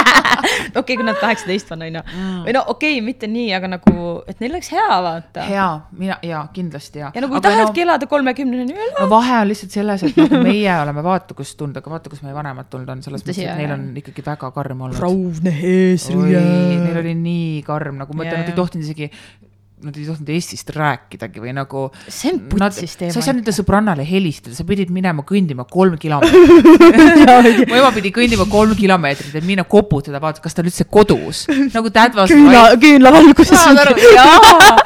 <laughs> okei, kui nad kaheksateist on, onju. või no okei okay,, mitte nii, aga nagu, et neil oleks hea vaata. hea, mina ja kindlasti ja. ja nagu tahadki elada kolmekümneni, no vahe on lihtsalt selles, et nagu meie oleme vaata kus tulnud, aga vaata, kus meie vanemad tulnud on, selles mõttes, et neil on ikkagi väga karm olnud. raudne oi, eesriie. neil oli nii karm, nagu ma ütlen, Jaa, nad ei jaa. tohtinud isegi, nad ei tohtinud Eestist rääkidagi või nagu. see on putsis teema. sa ei saa nende sõbrannale helistada, sa pidid minema kõndima kolm kilomeetrit. <laughs> mu ema pidi kõndima kolm kilomeetrit, et minna koputada, vaadata, kas ta on üldse kodus. nagu was küünla, küünlavalguses. jaa,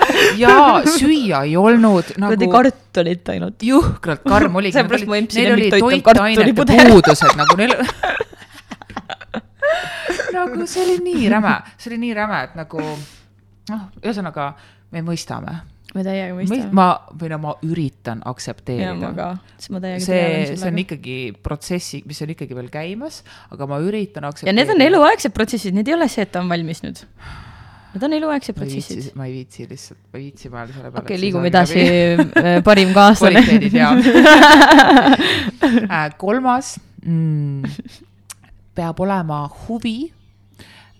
jaa, süüa ei olnud kuradi nagu kartulit ainult. jõhkralt karm oligi. Seepärast mu empsi neil oli toitainete puudused nagu neil. <laughs> nagu see oli nii räme, see oli nii räme, et nagu noh, ühesõnaga me mõistame. me täiega mõistame. ma või no ma üritan ja aktsepteerida. see, see on. ikkagi protsessi, mis on ikkagi veel käimas, aga ma üritan ja aktsepteerida. need on eluaegsed protsessid, need ei ole see, et ta on valmis nüüd. Need on eluaegsed protsessid., ma ei viitsi lihtsalt, ma ei viitsi mõelda selle peale. okei, liigume edasi, parim kaaslane. kvaliteedid ja <laughs> Äh, kolmas mm, peab olema huvi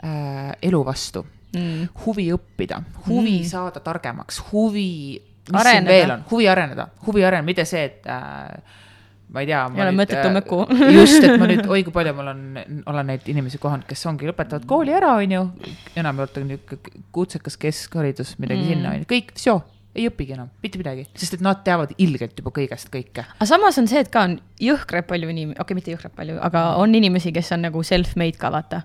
äh, elu vastu, Mm. huvi õppida, huvi Mm. mm. saada targemaks, huvi, mis siin Areneda. veel on, huvi areneda, huvi areneda, mitte see, et äh, ma ei tea. Ei ole mõttetu möku. <laughs> just, et ma nüüd, oi kui palju mul on, olen neid inimesi kohanud, kes ongi, lõpetavad kooli ära, onju, enamjaolt on niisugune kutsekas keskharidus, midagi Mm. mm. sinna, onju, kõik, vsjo, ei õpigi enam mitte midagi, sest et nad teavad ilgelt juba kõigest kõike. aga samas on see, et ka on jõhkralt palju inimesi, okei okay,, mitte jõhkralt palju, aga on inimesi, kes on nagu self-made ka vaata.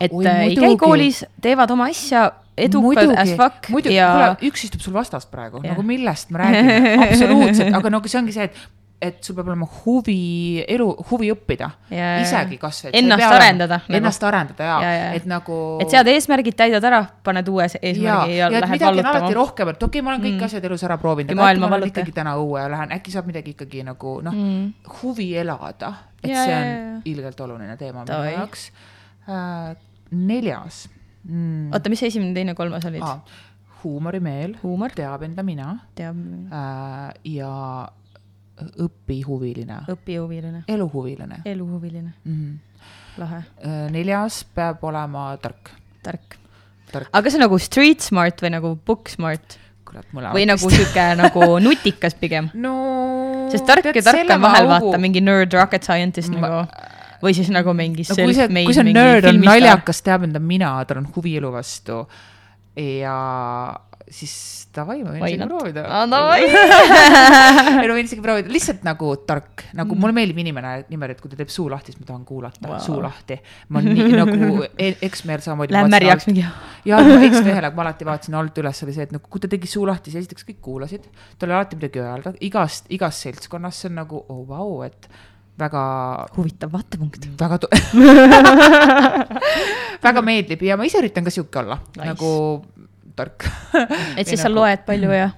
Et Oi, Oi, ei käi koolis, teevad oma asja edukad as fuck muidugi, ja üks istub sul vastast praegu, nagu millest me räägime, <laughs> absoluutselt, aga nagu see ongi see, et, et sul peab olema huvi, elu, huvi õppida. Ja- isegi kasvõi. Ennast arendada, nagu. Ennast arendada ja, Ja, ja, ja. et nagu. et sead eesmärgid, täidad ära, paned uue ja, eesmärgi ja, ja et lähed on alati vallutama. rohkem, et okei okay,, ma olen kõik mm. asjad elus ära proovinud, Ja aga äkki ma valluta. ikkagi täna õue ja lähen, äkki saab midagi ikkagi nagu noh mm. Huvi elada, et Ja, see ja, on ja. ilgelt oluline teema minu jaoks äh,. Neljas mm.. oota, mis esimene, teine, kolmas olid? Ah, huumorimeel, huumor, teab enda mina teab, äh, ja õpihuviline, õpihuviline, eluhuviline eluhuviline, mm. lahe, neljas peab olema tark, tark. tark, aga see on nagu street smart või nagu book smart kurat mõlemad. või nagu sihuke nagu <laughs> nutikas pigem? no sest tark ja tark on vahel vaata mingi nerd rocket scientist Ma- nagu või siis nagu mingi no kui see, kui see nörd on naljakas, teab enda mina, tal on huvi elu vastu ja siis davai, ma võin isegi proovida davai. ei no võin isegi proovida, lihtsalt nagu tark, nagu mulle meeldib inimene niimoodi, et kui ta teeb suu lahti, siis ma tahan kuulata Wow. wow., suu lahti. ma nii nagu e- eksmeer samamoodi. Läheb märjaks mingi. ja no eksmehele ma alati vaatasin alt üles oli see, et nagu kui ta tegi suu lahti, siis esiteks kõik kuulasid, tal oli alati midagi öelda, igast, igast seltskonnas see on nagu oh, vau, et väga huvitav vaatepunkt. väga <laughs> väga meeldib ja ma ise üritan ka sihuke olla Nice. nagu tark. et siis sa loed palju ja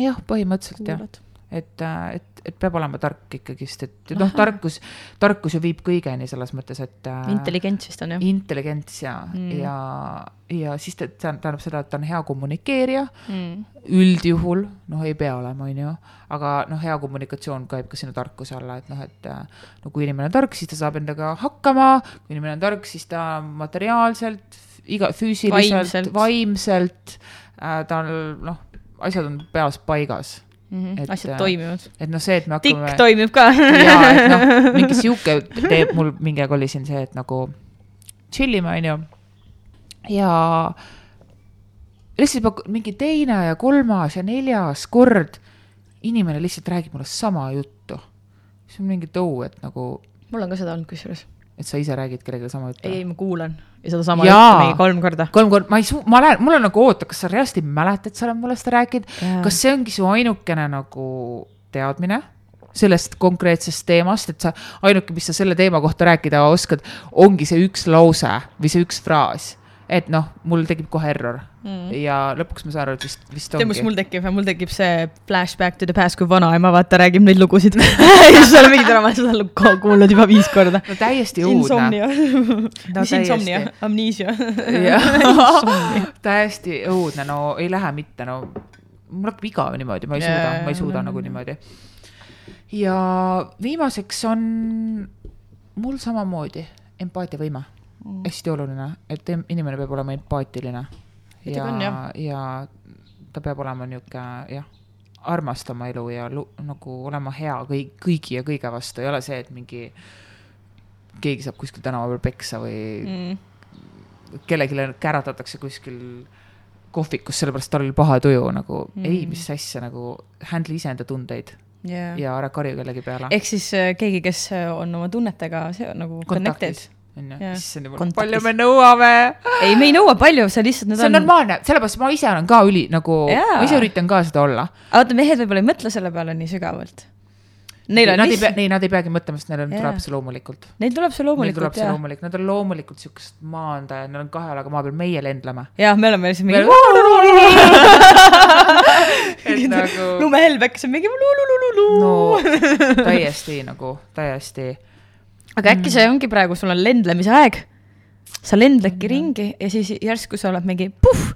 jah, põhimõtteliselt jah, et, et, et peab olema tark ikkagist, et noh, tarkus, tarkus ju viib kõigeni selles mõttes, et äh, intelligents vist on jah intelligents ja Mm. ja, ja siis ta ta tähendab seda, et ta on hea kommunikeerija mm.? üldjuhul, noh, ei pea olema, on ju, aga noh, hea kommunikatsioon käib ka sinna tarkuse alla, et noh, et äh, no kui inimene on tark, siis ta saab endaga hakkama, kui inimene on tark, siis ta materiaalselt, iga füüsiliselt, Vaimselt. vaimselt äh,, tal noh, asjad on peas paigas, Mm -hmm. Et, asjad äh, toimivad. et noh, see, et me tikk hakkame. toimib ka. ja, et noh, <laughs> mingi sihuke teeb mul mingi aeg oli siin see, et nagu chill ime, onju. ja lihtsalt juba mingi teine ja kolmas ja neljas kord inimene lihtsalt räägib mulle sama juttu. siis on mingi tõu, et nagu, mul on ka seda olnud kusjuures. Et sa ise räägid kellelegi sama juttu. ei, ma kuulan ja sedasama juttu mingi kolm korda. kolm korda, ma ei suu-, ma lähen, mul on nagu oota, kas sa reaalselt ei mäleta, et sa oled mulle seda rääkinud kas see ongi su ainukene nagu teadmine sellest konkreetsest teemast, et sa ainuke, mis sa selle teema kohta rääkida oskad, ongi see üks lause või see üks fraas. Et noh, mul tekib kohe error mm. ja lõpuks ma saan aru, et vist, vist tead, mis ongi. mul tekib, mul tekib see flashback to the past, kui vanaema vaata räägib neid lugusid <laughs> ja siis seal mingi drama, seda lugu kuulnud juba viis korda. no täiesti õudne. No mis insomnia amnesia. <laughs> täiesti õudne, no ei lähe mitte, no mul hakkab igav niimoodi, ma ei suuda jaa,, ma ei suuda jaa, nagu niimoodi. ja viimaseks on mul samamoodi empaatiavõime, Mm. hästi oluline, et inimene peab olema empaatiline. Ja ja ta peab olema niuke jah, armastama elu ja nagu olema hea kõik, kõigi ja kõige vastu, ei ole see, et mingi keegi saab kuskil tänava peal peksa või Mm. kellelegi käratatakse kuskil kohvikus, sellepärast tal oli paha tuju nagu Mm. ei, mis asja nagu, handle iseenda tundeid Yeah. ja ära karju kellegi peale. ehk siis äh, keegi, kes äh, on oma tunnetega see on nagu connected. onju, issand jumal, palju me nõuame. ei, me ei nõua palju, see lihtsalt see on normaalne, sellepärast ma ise olen ka üli nagu, ma ise üritan ka seda olla. vaata, mehed võib-olla ei mõtle selle peale nii sügavalt. Neil on Nad ei pea, lihtsalt, ei, nad ei peagi mõtlema, sest neil on- tuleb see loomulikult. neil tuleb see Neil tuleb loomulikult see loomulik, nad on loomulikult siukesed maandajad, neil on kahe jalaga maa peal, meie lendleme. ja me oleme lihtsalt mingi <laughs> nagu lumehelbek, see on mingi no täiesti nagu, täiesti aga äkki see ongi praegu, sul on lendlemise aeg. sa lendledki Mhm. ringi ja siis järsku sa oled mingi puhh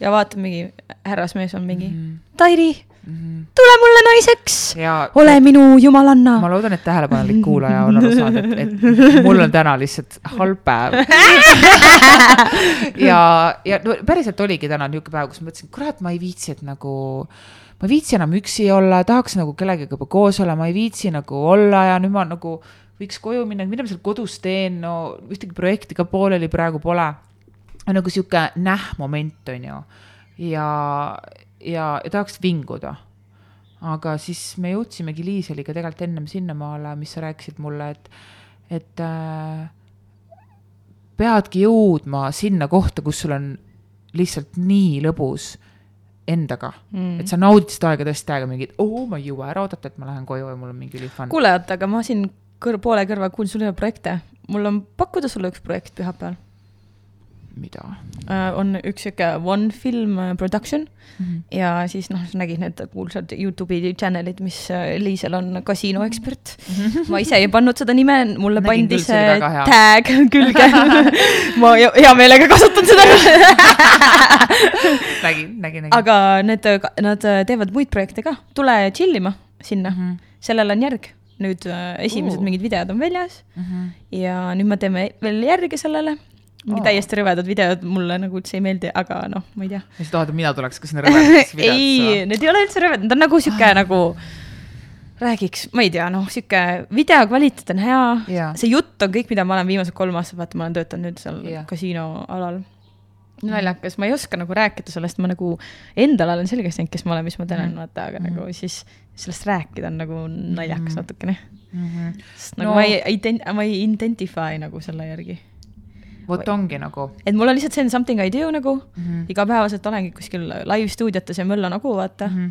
ja vaatad mingi härrasmees on mingi Mhm. Tairi, Mhm. tule mulle naiseks, ole minu jumalanna ma. loodan, et tähelepanelik kuulaja on aru saanud, et, et mul on täna lihtsalt halb päev. <laughs> ja, ja no päriselt oligi täna niisugune päev, kus ma mõtlesin, kurat, ma ei viitsi, et nagu, ma ei viitsi enam üksi olla, tahaks nagu kellegagi juba koos olla, ma ei viitsi nagu olla ja nüüd ma nagu võiks koju minna, mida ma seal kodus teen, no ühtegi projekti ka pooleli praegu pole. nagu sihuke nähmoment on ju ja, ja, ja tahaks vinguda. aga siis me jõudsimegi Liiseliga tegelikult ennem sinnamaale, mis sa rääkisid mulle, et, et äh, peadki jõudma sinna kohta, kus sul on lihtsalt nii lõbus endaga mm., et sa naudid seda aega tõesti aega mingit, oo, ma ei jõua ära oodata, et ma lähen koju ja mul on mingi ülifun. kuule, oota, aga ma siin kõr-, poole kõrva kuulsin, sul ei ole projekte. mul on pakkuda sulle üks projekt pühapäeval mida uh,? on üks sihuke One Film äh, Production mm. -hmm. ja siis noh, sa nägid need kuulsad Youtube'i channel'id, mis äh, Liisel on kasiino ekspert. ma ise ei pannud seda nime, mulle Nägin pandi see tag <laughs> külge ma hea meelega kasutan seda <laughs> nägin, nägin, nägin. aga need, nad teevad muid projekte ka, tule chill ima sinna mm. -hmm. sellel on järg. Nüüd äh, esimesed Oo. mingid videod on väljas Mhm. ja nüüd me teeme veel järge sellele. mingi Oo. täiesti rõvedad videod, mulle nagu üldse ei meeldi, aga noh, ma ei tea. ja sa tahad, et mina tuleks ka sinna rõvedasse videosse <laughs> ei, need ei ole üldse rõvedad, need on nagu sihuke nagu räägiks, ma ei tea, noh, sihuke video kvaliteet on hea Jaa. see jutt on kõik, mida ma olen viimased kolm aastat, vaata, ma olen töötanud nüüd seal Jah. kasiinoalal. naljakas, ma ei oska nagu rääkida sellest, ma nagu endale olen selgeks teinud, kes ma olen, mis ma teen, vaata, aga nagu siis sellest rääkida on nagu naljakas natukene. Mhm. sest nagu No- ma ei ident-, ma ei identify nagu selle järgi. vot ongi nagu et mul on lihtsalt see on something I do nagu mm. -hmm. igapäevaselt olengi kuskil live stuudiotes ja möllan nagu vaata mm. -hmm.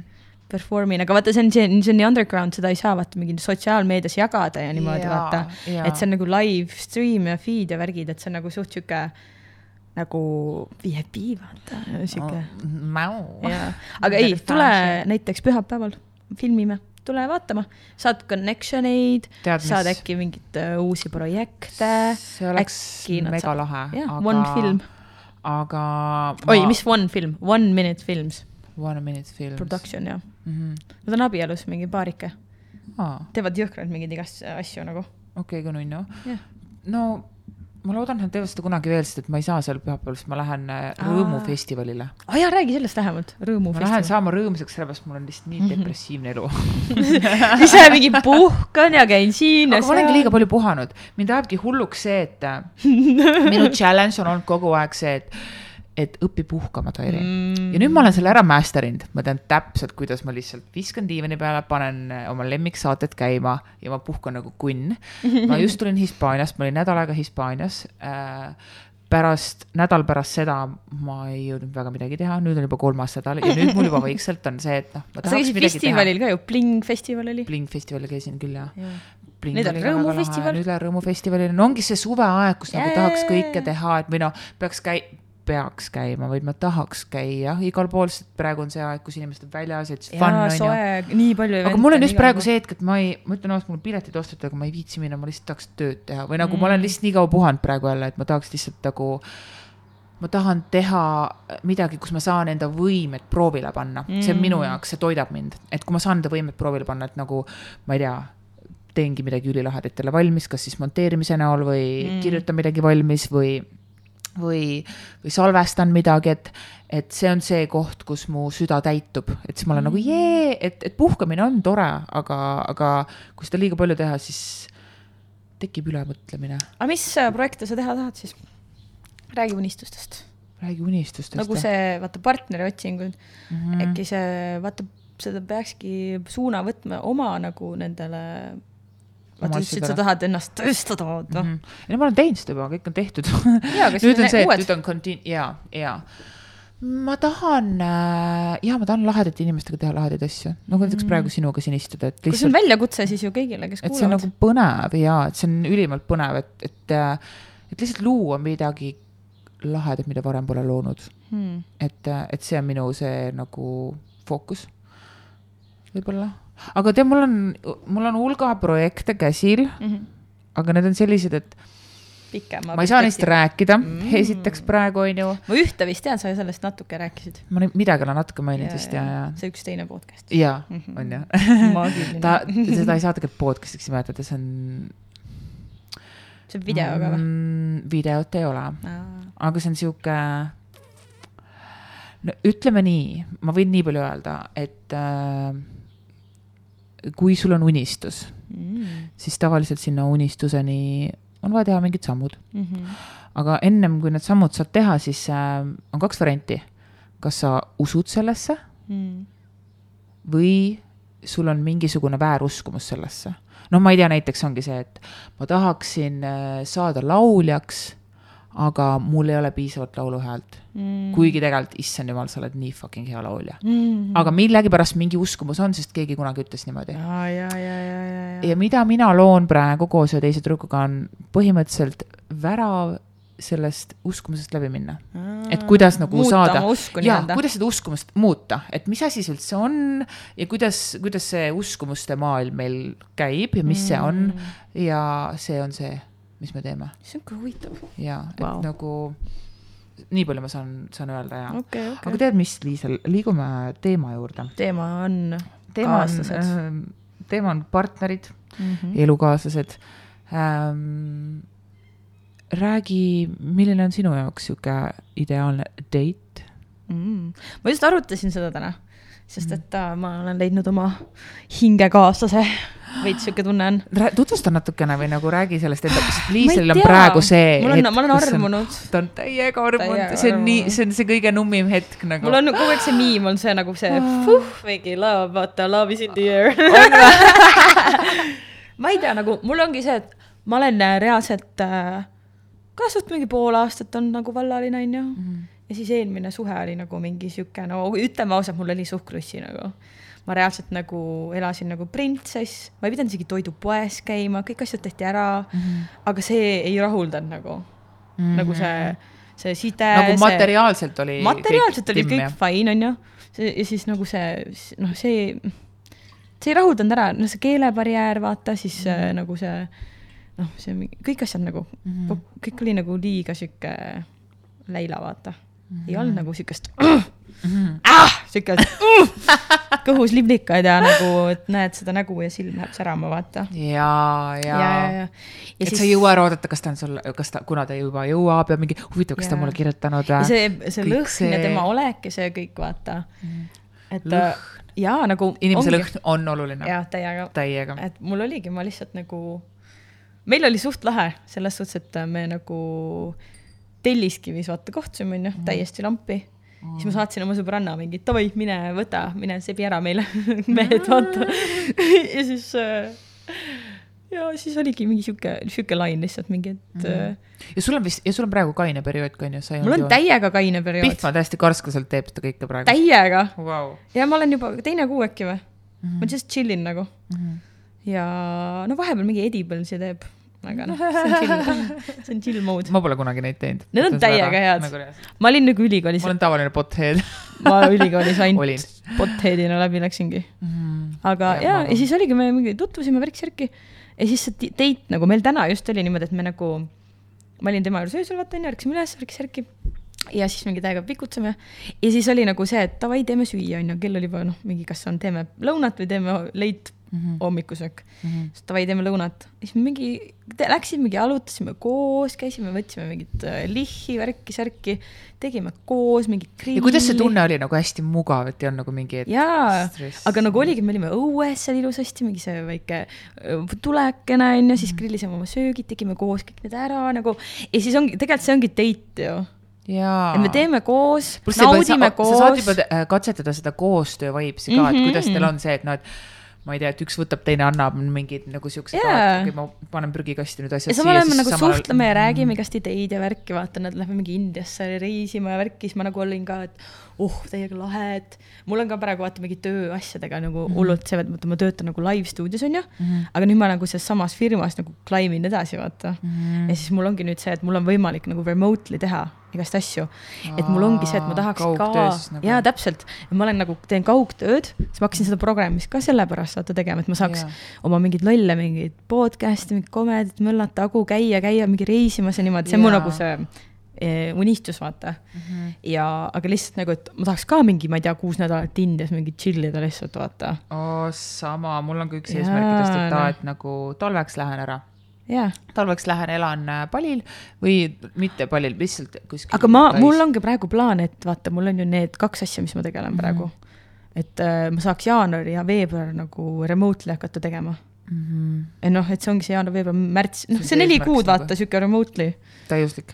perform in, aga vaata, see on see, see on nii underground, seda ei saa vaata mingi sotsiaalmeedias jagada ja niimoodi Jaa, vaata. et see on nagu live stream ja feed ja värgid, et see on nagu suht sihuke nagu VIP vaata, sihuke jaa, aga ei, tule näiteks pühapäeval, filmime, tule vaatama, saad connection eid, Tead, mis- saad äkki mingeid uh, uusi projekte. see oleks äkki mega saavad- lahe. jah, one film. aga oi, mis one film, One Minute Films, One Minute Films. production jah. mm. -hmm. Nad on abielus, mingi paarike, aa, teevad jõhkralt mingeid igast asju nagu. okei, kui nunnu no ma loodan, et nad teevad seda kunagi veel, sest et ma ei saa seal pühapäeval, sest ma lähen äh, rõõmufestivalile. aa jaa, räägi sellest lähemalt, ma lähen rõõmufestival. saama rõõmsaks, sellepärast mul on lihtsalt nii depressiivne elu. <laughs> ise mingi puhkan ja käin siin ja aga ma olengi liiga palju puhanud, mind ajabki hulluks see, et äh, minu challenge on olnud kogu aeg see, et, et õpi puhkama, Tairi mm.. ja nüüd ma olen selle ära master inud, ma tean täpselt, kuidas ma lihtsalt viskan diivani peale, panen äh, oma lemmiksaated käima ja ma puhkan nagu kunn. ma <laughs> just tulin Hispaaniast, ma olin nädal aega Hispaanias äh, pärast, nädal pärast seda ma ei jõudnud väga midagi teha, nüüd on juba kolmas nädal ja nüüd mul juba vaikselt on see, et noh, sa käisid midagi teha. festivalil ka ju, Bling festival oli. Bling festivalil käisin küll jah. Nüüd on Rõõmufestival. nüüd läheb Rõõmufestivalil, no ongi see suveaeg, kus nagu Jaa, tahaks kõike teha, et või noh, peaks käi-, peaks käima, vaid ma tahaks käia igal pool, sest praegu on see aeg, kus inimesed on väljas, et fun on ju. nii palju. aga mul on just praegu see hetk, et ma ei, ma ütlen ausalt, mul piletid ostetud, aga ma ei viitsi minna, ma lihtsalt tahaks tööd teha või nagu mm. ma olen lihtsalt nii kaua puhanud praegu jälle, et ma tahaks lihtsalt nagu ma tahan teha midagi, kus ma saan enda võimet proovile panna mm., see on minu jaoks, see toidab mind, et kui ma saan enda võimet proovile panna, et nagu ma ei tea, teengi midagi ülilahedat jälle valmis, kas siis monteerimise näol või mm. kirjutan midagi valmis või, või, või salvestan midagi, et, et see on see koht, kus mu süda täitub, et siis ma olen mm. nagu jee, et, et puhkamine on tore, aga, aga kui seda liiga palju teha, siis tekib ülemõtlemine. aga mis äh, projekte sa teha tahad siis? räägi unistustest. räägi unistustest. nagu see, vaata partneri otsingud mm, Mhm. -hmm. äkki see, vaata, seda peakski suuna võtma oma nagu nendele. Oma ütlesid, sa tahad ennast tõestada, vaata mm. mm. -hmm. ja ma olen teinud seda juba, kõik on tehtud <laughs> nüüd on see, et nüüd on contin-, jaa, jaa. ma tahan äh,, jaa, ma tahan lahedate inimestega teha lahedaid asju, nagu näiteks mm. praegu sinuga siin istuda, et kui see on lihtsalt, väljakutse, siis ju kõigile, kes et see on kuulavad nagu põnev ja et see on ülimalt põnev, et, et, et lihtsalt luua midagi lahedat, mida varem pole loonud. hmm.. et, et see on minu see nagu fookus võib-olla. Aga tead, mul on, mul on hulga projekte käsil, Mm -hmm. aga need on sellised, et pikema ma ei saa neist rääkida Mm. mm., esiteks praegu on ju, ma ühte vist tean, sa sellest natuke rääkisid. ma nüüd midagi olen natuke maininud vist ja, ja, see üks teine podcast. ja Mhm. on ju. ta, seda ei saa tegelikult podcast'iks nimetada, see on. see on videoga või? mm,? videot ei ole, aga see on sihuke. no ütleme nii, ma võin nii palju öelda, et äh, kui sul on unistus, Mm. siis tavaliselt sinna unistuseni on vaja teha mingid sammud. Mhm. aga ennem kui need sammud saad teha, siis äh, on kaks varianti. kas sa usud sellesse mm.. või sul on mingisugune vääruskumus sellesse. noh, ma ei tea, näiteks ongi see, et ma tahaksin äh, saada lauljaks, aga mul ei ole piisavalt lauluhäält Mm. kuigi tegelikult, issand jumal, sa oled nii fucking hea laulja. mm.. aga millegipärast mingi uskumus on, sest keegi kunagi ütles niimoodi. ja, ja, ja, ja, ja, ja. ja mida mina loon praegu koos ühe teise tüdrukuga, on põhimõtteliselt värav sellest uskumusest läbi minna. et kuidas nagu Muuta saada oma usku ja nii-öelda. kuidas seda uskumust muuta, et mis asi see üldse on ja kuidas, kuidas see uskumuste maailm meil käib ja mis see on Mm. ja see on see, mis me teeme see on ka huvitav. ja et Vau. nagu nii palju ma saan, saan öelda ja okei, aga okei. tead, mis, Liisel, liigume teema juurde. teema on teema on kaaslased., teema on partnerid, mm. -hmm. elukaaslased ähm,. räägi, milline on sinu jaoks sihuke ideaalne date? mm.. ma just arutasin seda täna, sest et äh, ma olen leidnud oma hingekaaslase, veits sihuke tunne on. tutvusta natukene või nagu räägi sellest enda, sest Liiselil on praegu see mul on, ma olen armunud. ta on täiega armunud see on nii, see on see kõige nummim hetk nagu. mul on kogu aeg see miim on see nagu see puh, mingi love, vaata love is in the air. <laughs> ma ei tea, nagu mul ongi see, et ma olen äh, reaalselt äh, ka suht mingi pool aastat on nagu vallaline onju mm. -hmm. ja siis eelmine suhe oli nagu mingi sihuke, no ütleme ausalt, mul oli suht krussi nagu. Ma reaalselt nagu elasin nagu printsess, ma ei pidanud isegi toidupoes käima, kõik asjad tehti ära mm. Mhm. -hmm. aga see ei rahuldanud nagu mm, -hmm. nagu see, see side. nagu materiaalselt oli. materiaalselt oli kõik fine, onju. ja siis nagu see, noh, see, see ei rahuldanud ära, no see keelebarjäär, vaata siis mm. äh, nagu see, noh, see kõik asjad nagu mm, Mhm. -hmm. kõik oli nagu liiga sihuke läila, vaata mm. -hmm. ei olnud nagu siukest <clears throat> ah,, siuke uh, kõhus liblikad ja nagu, et näed seda nägu ja silm läheb särama, vaata. ja, ja, ja, ja, ja. et sa ei jõua ära oodata, kas ta on sul, kas ta, kuna ta juba jõuab ja mingi huvitav, kas ta on Jaa. mulle kirjutanud ja või? see, see lõhn see... ja tema olek ja see kõik, vaata. et Lõhn. äh, jaa, nagu. inimese lõhn on oluline. jah, täiega. täiega. et mul oligi, ma lihtsalt nagu, meil oli suht lahe selles suhtes, et me nagu Telliskivis vaata kohtusime, onju, täiesti lampi. siis ma saatsin oma sõbranna mingi, davai, mine võta, mine sebi ära meile, <laughs> mehed, vaata. <laughs> ja siis äh, ja siis oligi mingi sihuke, sihuke lain lihtsalt mingi, et mm. ja sul on vist, ja sul on praegu kaine periood ka onju, sa ei mul on. täiega kaine periood, Pihva täiesti karskaselt teeb seda kõike praegu. täiega Vau. ja ma olen juba teine kuu äkki või mm, -hmm. ma just chill in nagu Mhm. ja no vahepeal mingi edible'si teeb, aga noh, <laughs> see on chill, see on chill mode. ma pole kunagi neid teinud. Need on täiega head. Nagu ma olin nagu ülikoolis ma, olen tavaline pothead. ma ülikoolis Olin. ainult bothead'ina läbi läksingi. aga Ja ja, ja, siis oligi, me mingi tutvusime värk-särki ja siis see date nagu meil täna just oli niimoodi, et me nagu, ma olin tema juures öösel, vaata onju, ärkasime üles värk-särki ja siis mingi täiega pikutseme ja siis oli nagu see, et davai, teeme süüa onju, kell oli juba noh, mingi, kas on, teeme lõunat või teeme late hommikusöök mm. -hmm. siis davai, teeme lõunat. siis mingi, läksimegi, arutasime koos, käisime, võtsime mingit äh, lihhi, värki-särki, tegime koos mingit grilli. ja kuidas see tunne oli nagu hästi mugav, et ei olnud nagu mingi. jaa stress., aga nagu oligi, me olime õues seal ilusasti, mingi see väike öö, tulekene onju, Mhm. siis grillisime oma söögid, tegime koos kõik need ära nagu ja siis ongi, tegelikult see ongi date ju. jaa. et me teeme koos, pluss sa, naudime sa, sa saad koos juba. äh, katsetada seda koostöö vibes'i ka mm, -hmm. Mhm. et kuidas teil on see, et noh, et ma ei tea, et üks võtab, teine annab mingid nagu siuksed Jaa. yeah., ma panen prügikasti nüüd asjad ja samal ajal me nagu samal- suhtleme ja räägime igast ideid ja värki, vaata, nad lähevad mingi Indiasse reisima ja värki, siis ma nagu olin ka, et uh, täiega lahe, et mul on ka praegu vaata mingi tööasjadega nagu hullult see, et ma töötan nagu live stuudios onju mm, -hmm. aga nüüd ma nagu selles samas firmas nagu climb in edasi, vaata mm. -hmm. ja siis mul ongi nüüd see, et mul on võimalik nagu remotely teha igast asju, et mul ongi see, et ma tahaks kaugtöö siis ka nagu., jaa, täpselt, ma olen nagu, teen kaugtööd, siis ma hakkasin seda programmis ka sellepärast vaata tegema, et ma saaks Jaa. oma mingeid lolle, mingeid podcast'e, mingit komedit, möllata, hagu käia, käia mingi reisimas ja niimoodi, see on mu Jaa. nagu see unistus, vaata mm. -hmm. ja, aga lihtsalt nagu, et ma tahaks ka mingi, ma ei tea, kuus nädalat Indias mingi chill ida lihtsalt, vaata. oo, sama, mul on ka üks eesmärkidest, et aa, noh. et nagu talveks lähen ära. jaa, talveks lähen, elan äh, Palil või mitte Palil, lihtsalt kuskil. aga ma, mul ongi praegu plaan, et vaata, mul on ju need kaks asja, mis ma tegelen Mhm. praegu. et äh, ma saaks jaanuar ja veebruar nagu remotely hakata tegema. mm. -hmm. noh, et see ongi see jaanuar, veebruar, märts, noh, See neli kuud, nagu. vaata, sihuke remotely. täiuslik.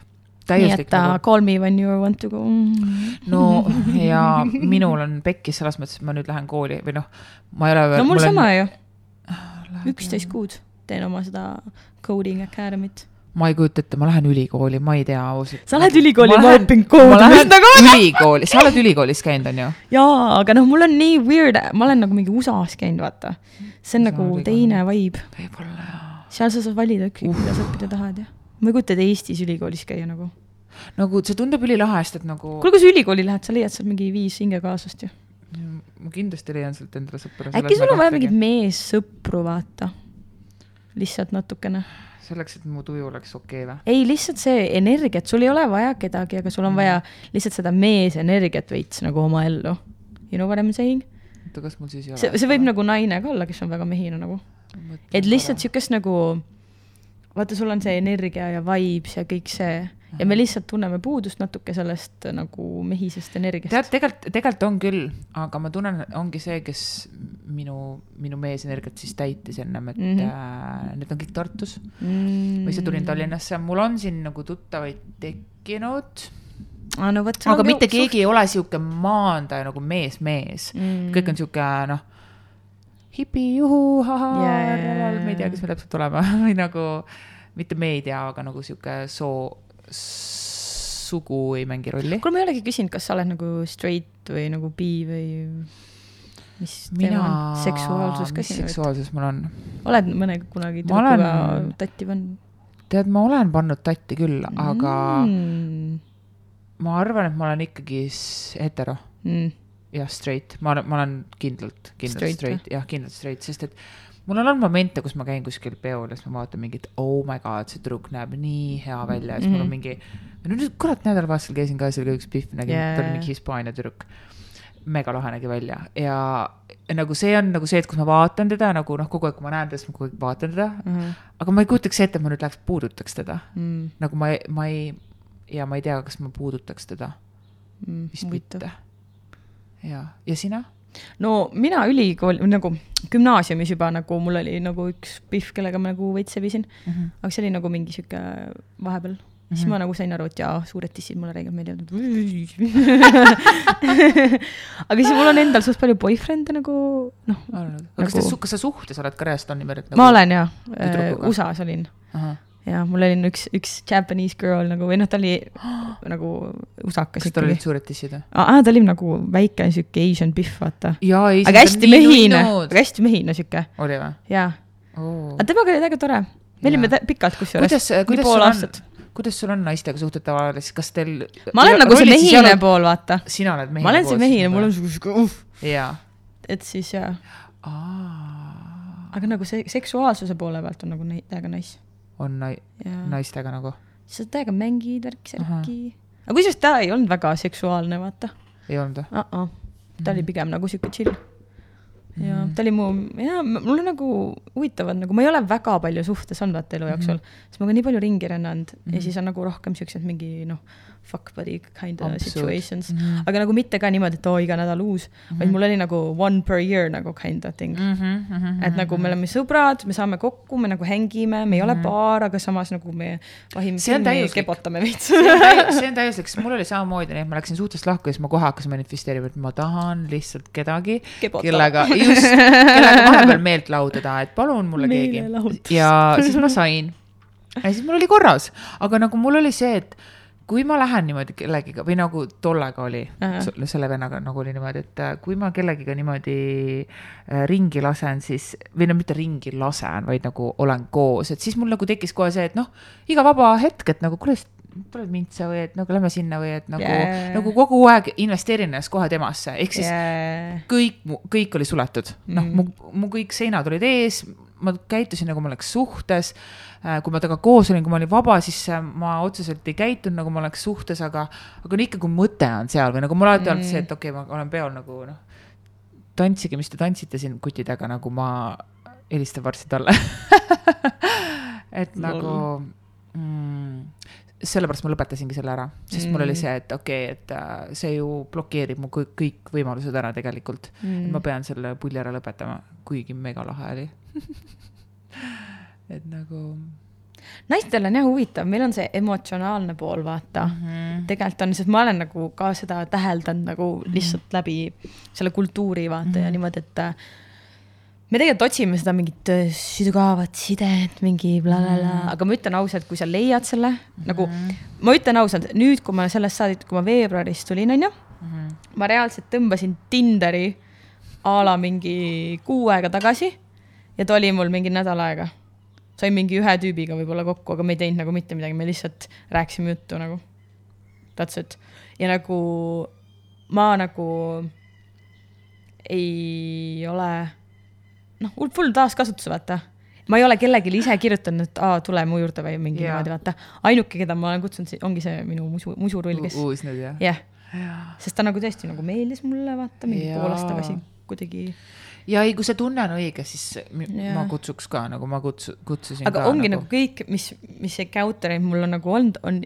Nii et uh, nagu, call me when you want to go mm.. no ja minul on pekkis selles mõttes, et ma nüüd lähen kooli või noh, ma ei ole veel. no mul sama ju, üksteist kuud teen oma seda coding academy't. ma ei kujuta ette, ma lähen ülikooli, ma ei tea ausalt. sa lähed ülikooli, ma õpin ma koodi, mis lähen nagu on. ülikooli, sa oled ülikoolis käinud, on ju? jaa, aga noh, mul on nii weird, ma olen nagu mingi USA-s käinud, vaata. see on USA nagu ülikool. teine vibe, võib-olla jaa. seal sa saad valida mida sa õppida tahad ja. Ma ei kujuta ette Eestis ülikoolis käia nagu. nagu see tundub ülilahe, sest et nagu kuule, kui sa ülikooli lähed, sa leiad seal mingi viis hingekaaslast ju. ma kindlasti leian sealt endale sõpra. äkki sul on vaja mingeid meessõpru, vaata. lihtsalt natukene. selleks, et mu tuju oleks okei okay, või? ei, lihtsalt see energiat, sul ei ole vaja kedagi, aga sul on vaja lihtsalt seda meesenergiat veits nagu oma ellu. You know what I m saying? oota, kas mul siis ei ole? see, see võib nagu naine ka olla, kes on väga mehine nagu. et lihtsalt siukest nagu, vaata, sul on see energia ja vibes ja kõik see ja me lihtsalt tunneme puudust natuke sellest nagu mehisest energiast. tead, tegelikult, tegelikult on küll, aga ma tunnen, ongi see, kes minu, minu meesenergiat siis täitis ennem, et mm. -hmm. äh, need on kõik Tartus mm. või siis tulin. Tallinnasse, mul on siin nagu tuttavaid tekkinud, aa, no vot. aga mitte keegi ei ole sihuke maandaja nagu mees-mees mm. kõik on sihuke noh, hipi, juhu, Jaa, jaa, jaa, jaa. ma ei tea, kes me täpselt oleme <laughs> või nagu mitte me ei tea, aga nagu sihuke soo, sugu ei mängi rolli. kuule, ma ei olegi küsinud, kas sa oled nagu straight või nagu bi või mis teema mina on, seksuaalsus ka sinu, seksuaalsus mul on? oled mõne kunagi Ma tüdrukuga olen- tatti pannud tead, ma olen pannud tatti küll, aga mm. ma arvan, et ma olen ikkagi hetero Mm. jah, straight, ma olen, ma olen kindlalt, kindlalt Straight, straight, jah, kindlalt straight, sest et mul on olnud momente, kus ma käin kuskil peol ja siis ma vaatan mingit, oh my god, see tüdruk näeb nii hea välja ja siis mm -hmm. mul on Mhm. mingi, no nüüd kurat nädalavahetusel käisin ka, seal oli üks pihv, nägin yeah., ta oli mingi Hispaania tüdruk. mega lahe nägi välja ja nagu see on nagu see, et kus ma vaatan teda nagu noh, kogu aeg, kui ma näen teda, siis ma kogu aeg vaatan teda, Mm. aga ma ei kujutaks ette, et ma nüüd läheks puudutaks teda, Mm. nagu ma, ma ei ja ma ei tea, kas ma puudutaks teda, Mm. vist mitte. ja, ja sina? no mina ülikool nagu gümnaasiumis juba nagu mul oli nagu üks pihv, kellega ma nagu veits sebisin, aga see oli nagu mingi sihuke vahepeal. siis Mhm. ma nagu sain aru, et jaa, suured tissid mulle räigelt meeldivad. aga siis mul on endal suht palju boyfriend'e nagu noh, aga kas Nagu- te, kas sa suhtes oled ka reaalselt on niimoodi, et ma olen jaa, tüdrukuga? USA-s olin olen. ja mul oli üks, üks Japanese girl nagu või noh, ta oli <gasps> nagu usakas kas tal olid suured tissid või? aa, ta oli nagu väike sihuke Asian pihv, vaata. aga hästi mehine, aga hästi mehine sihuke, oli või jaa. oh. aga? temaga oli väga tore. me olime pikalt kusjuures. kuidas, kuidas pool sul on aastat., kuidas sul on naistega suhted tavaliselt, kas teil? ma olen nagu see mehine. pool, vaata. sina oled mehine ma olen see mehine, mul on. sihuke uh, jaa. et siis jaa, aga nagu see seksuaalsuse poole pealt on nagu täiega nice. On nai-, naistega nagu, sa täiega mängid värki Ahah. särki. aga kusjuures ta ei olnud väga seksuaalne, vaata ei olnud või? uh. -uh. ta oli pigem nagu sihuke chill. ja Mhm. ta oli mu, ja mul on nagu huvitavad nagu, ma ei ole väga palju suhtes olnud vaata elu jooksul mm, -hmm. sest ma olen nii palju ringi rännanud mm -hmm. ja Mhm. siis on nagu rohkem siuksed mingi noh, fuck buddy kind of situations mm. Mhm. -hmm. aga nagu mitte ka niimoodi, et oo iga nädal uus mm, -hmm. vaid mul oli nagu one per year nagu kind of thing mm. -hmm. et nagu me oleme sõbrad, me saame kokku, me nagu hängime, me ei ole paar, aga samas nagu me vahime Mhm. See on filmi, kebotame veits. see on täiuslik, sest mul oli samamoodi, nii et ma läksin suhtest lahku ja siis ma kohe hakkasin manifesteerima, et ma tahan lihtsalt kedagi, kellega, just, kellega vahepeal meelt lahutada, et palun mulle keegi Meelelahutust.. ja siis ma sain. ja siis mul oli korras, aga nagu mul oli see, et kui ma lähen niimoodi kellegiga või nagu tollega oli Ahah., selle vennaga nagu oli niimoodi, et äh, kui ma kellegiga niimoodi äh, ringi lasen, siis või no mitte ringi lasen, vaid nagu olen koos, et siis mul nagu tekkis kohe see, et noh, iga vaba hetk, et nagu kuule, tuled mintsa või et nagu lähme sinna või et nagu yeah., nagu kogu aeg investeerin ennast kohe temasse, ehk siis Yeah. kõik, kõik oli suletud, noh Mm. mu, mu kõik seinad olid ees, ma käitusin nagu ma oleks suhtes. kui ma temaga koos olin, kui ma olin vaba, siis äh, ma otseselt ei käitunud nagu ma oleks suhtes, aga, aga no ikka, kui mõte on seal või nagu mul alati olnud see, et okei okay,, ma olen peol nagu noh. tantsige, mis te tantsite siin kutidega, nagu ma helistan varsti talle. <laughs> et nagu mm, sellepärast ma lõpetasingi selle ära, sest mul oli Mm. see, et okei okay,, et äh, see ju blokeerib mu kõik, kõik võimalused ära tegelikult mm.. ma pean selle pulli ära lõpetama, kuigi mega lahe oli. <laughs> et nagu naistel on jah huvitav, meil on see emotsionaalne pool, vaata mm. -hmm. tegelikult on, sest ma olen nagu ka seda täheldanud nagu lihtsalt läbi selle kultuuri vaata mm -hmm. ja niimoodi, et äh, me tegelikult otsime seda mingit äh, sügavat sidet, mingi blablabla, aga ma ütlen ausalt, kui sa leiad selle mm -hmm. nagu, ma ütlen ausalt, nüüd, kui ma sellest saadik, kui ma veebruaris tulin, onju, ma reaalselt tõmbasin Tinderi a la mingi kuu aega tagasi ja ta oli mul mingi nädal aega. sain mingi ühe tüübiga võib-olla kokku, aga me ei teinud nagu mitte midagi, me lihtsalt rääkisime juttu nagu. That's it. ja nagu ma nagu ei ole noh, full taaskasutus, vaata. ma ei ole kellelegi ise kirjutanud, et aa, tule mu juurde või mingi niimoodi, vaata. ainuke, keda ma olen kutsunud, ongi see minu musu, musurull, kes, uus nüüd jah? jah, sest ta nagu tõesti nagu meeldis mulle, vaata, mingi pool aastat tagasi kuidagi. ja ei, kui see tunne on õige, siis Jah. ma kutsuks ka nagu ma kutsu-, kutsusin aga ka ongi nagu kõik, mis, mis encounter'id mul on nagu olnud, on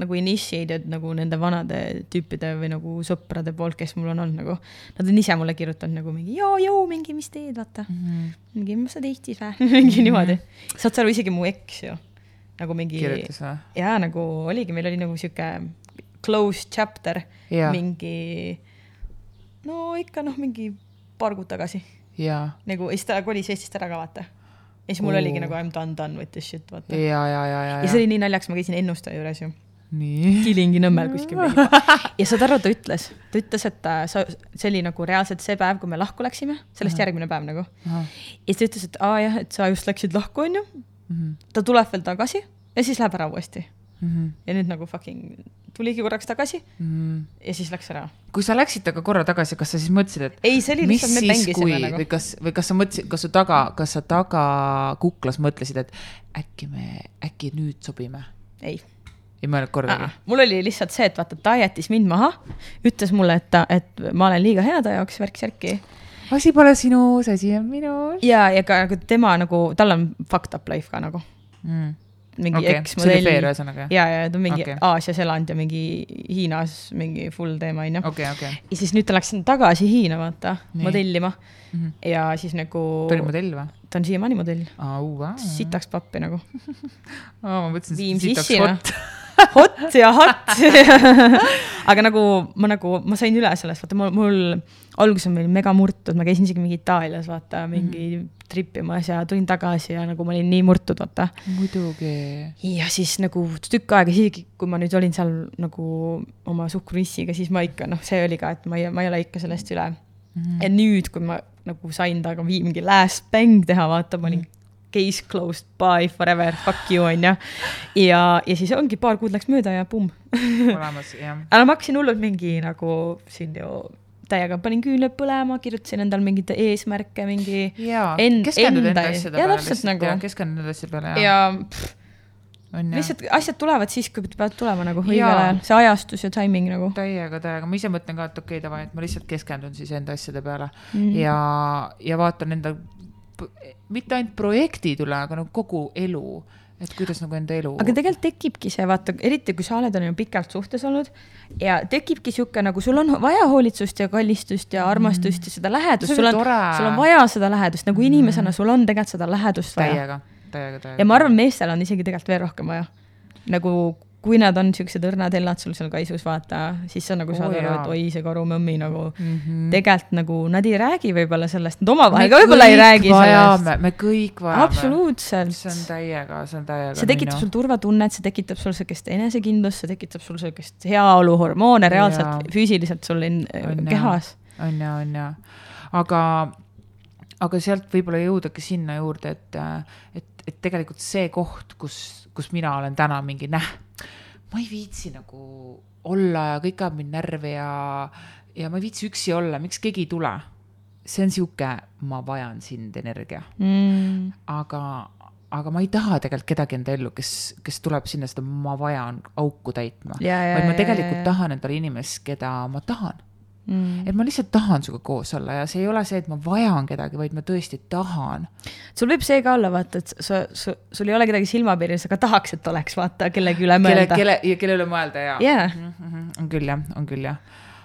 nagu initiated nagu nende vanade tüüpide või nagu sõprade poolt, kes mul on olnud nagu. Nad on ise mulle kirjutanud nagu mingi joo-joo, mingi mis teed, vaata mm. -hmm. mingi, mis sa tehtis või, <laughs> mingi niimoodi. saad sa aru, isegi mu eks ju, nagu mingi. kirjutas või? jaa, nagu oligi, meil oli nagu sihuke closed chapter Jaa. mingi, no ikka noh, mingi paar kuud tagasi nagu ja siis ta kolis Eestist ära ka vaata. ja siis mul Oo. oligi nagu I m done done with this shit vaata. ja, ja, ja, ja, ja see oli nii naljakas, ma käisin ennustaja juures ju. Kilingi-Nõmmel kuskil. <laughs> ja saad aru, ta ütles, ta ütles, et sa, see oli nagu reaalselt see päev, kui me lahku läksime, sellest järgmine päev nagu. ja siis ta ütles, et aa jah, et sa just läksid lahku, onju. Mhm. ta tuleb veel tagasi ja siis läheb ära uuesti. Ja nüüd nagu fucking tuligi korraks tagasi ja siis läks ära. kui sa läksid temaga korra tagasi, kas sa siis mõtlesid, et ei, see oli lihtsalt, me mängisime nagu või. kas, või kas sa mõtlesid, kas su taga, kas sa taga kuklas mõtlesid, et äkki me, äkki nüüd sobime? ei ei mõelnud kordagi? mul oli lihtsalt see, et vaata, ta jättis mind maha, ütles mulle, et ta, et ma olen liiga hea ta jaoks, värk-särki. asi pole sinus, asi on minus ja, ja ka tema nagu, tal on fucked up life ka nagu. mm.. Mingi okay, eksmodell ja, ja ta on mingi okay. Aasias elanud ja mingi Hiinas mingi full teema onju. okei, okei. ja siis nüüd ta läks tagasi Hiina vaata, Nii. modellima Mhm. ja siis nagu. ta oli modell või? ta on siiamaani modell, aa, vau. sitaks pappi nagu. aa, ma mõtlesin, et sitaks sissi, noh. hot. <laughs> hot ja hot <laughs> aga nagu ma nagu, ma sain üle sellest, vaata mul, mul alguses oli mega murtud, ma käisin isegi mingi Itaalias vaata mingi mm -hmm. tripimas ja tulin tagasi ja nagu ma olin nii murtud, vaata. muidugi. ja siis nagu tükk aega, isegi kui ma nüüd olin seal nagu oma suhkruissiga, siis ma ikka noh, see oli ka, et ma ei, ma ei ole ikka sellest üle mm. -hmm. ja nüüd, kui ma nagu sain temaga mingi last bang teha, vaata, ma olin case closed, bye forever, fuck you onju. ja, ja siis ongi paar kuud läks mööda ja pumm. olemas, jah. <laughs> aga ma hakkasin hullult mingi nagu siin ju täiega panin küünlad põlema, kirjutasin endale mingeid eesmärke, mingi keskendud enda asjade peale täpselt nagu. keskendud enda asjade peale ja, ja pff, on jah. lihtsalt asjad tulevad siis, kui peavad tulema nagu õigel ajal, see ajastus ja timing nagu. täiega, täiega, ma ise mõtlen ka, et okei okay,, davai, et ma lihtsalt keskendun siis enda asjade peale mm ja, ja vaatan enda, mitte ainult projektid üle, aga nagu kogu elu, et kuidas nagu enda elu. aga tegelikult tekibki see, vaata, eriti kui sa oled on ju pikalt suhtes olnud ja tekibki sihuke nagu sul on vaja hoolitsust ja kallistust ja armastust ja seda lähedust, sul on sul on vaja seda lähedust nagu inimesena, sul on tegelikult seda lähedust vaja. täiega, täiega, täiega. ja ma arvan, meestel on isegi tegelikult veel rohkem vaja. nagu kui nad on siuksed õrnad hellad sul seal kaisus, vaata, siis sa nagu saad Oo, aru, et oi, see karumõmmi nagu mm -hmm. tegelikult nagu nad ei räägi võib-olla sellest, nad omavahel ka võib-olla ei räägi vajame, sellest. me kõik vajame. absoluutselt. see on täiega, see on täiega. see tekitab sul turvatunnet, see tekitab sul sihukest enesekindlust, see tekitab sul sihukest heaoluhormoone reaalselt Jaa. füüsiliselt sul in, On kehas. on ja, on ja, aga, aga sealt võib-olla jõudagi sinna juurde, et, et, et tegelikult see koht, kus, kus mina olen täna mingi näh, ma ei viitsi nagu olla ja kõik ajab mind närvi ja, ja ma ei viitsi üksi olla, miks keegi ei tule. see on sihuke, ma vajan sind energia, Mm. aga, aga ma ei taha tegelikult kedagi enda ellu, kes, kes tuleb sinna seda ma vajan auku täitma. Vaid ma tegelikult ja, ja. tahan endale inimest, keda ma tahan Mm. et ma lihtsalt tahan sinuga koos olla ja see ei ole see, et ma vajan kedagi, vaid ma tõesti tahan. sul võib see ka olla, vaata, et sa, sa, sul ei ole kedagi silmapiiris, aga tahaks, et oleks, vaata, kellegi üle kelle, mõelda. kelle ja kelle üle mõelda ja Jaa. mm. -hmm, on küll jah, on küll jah.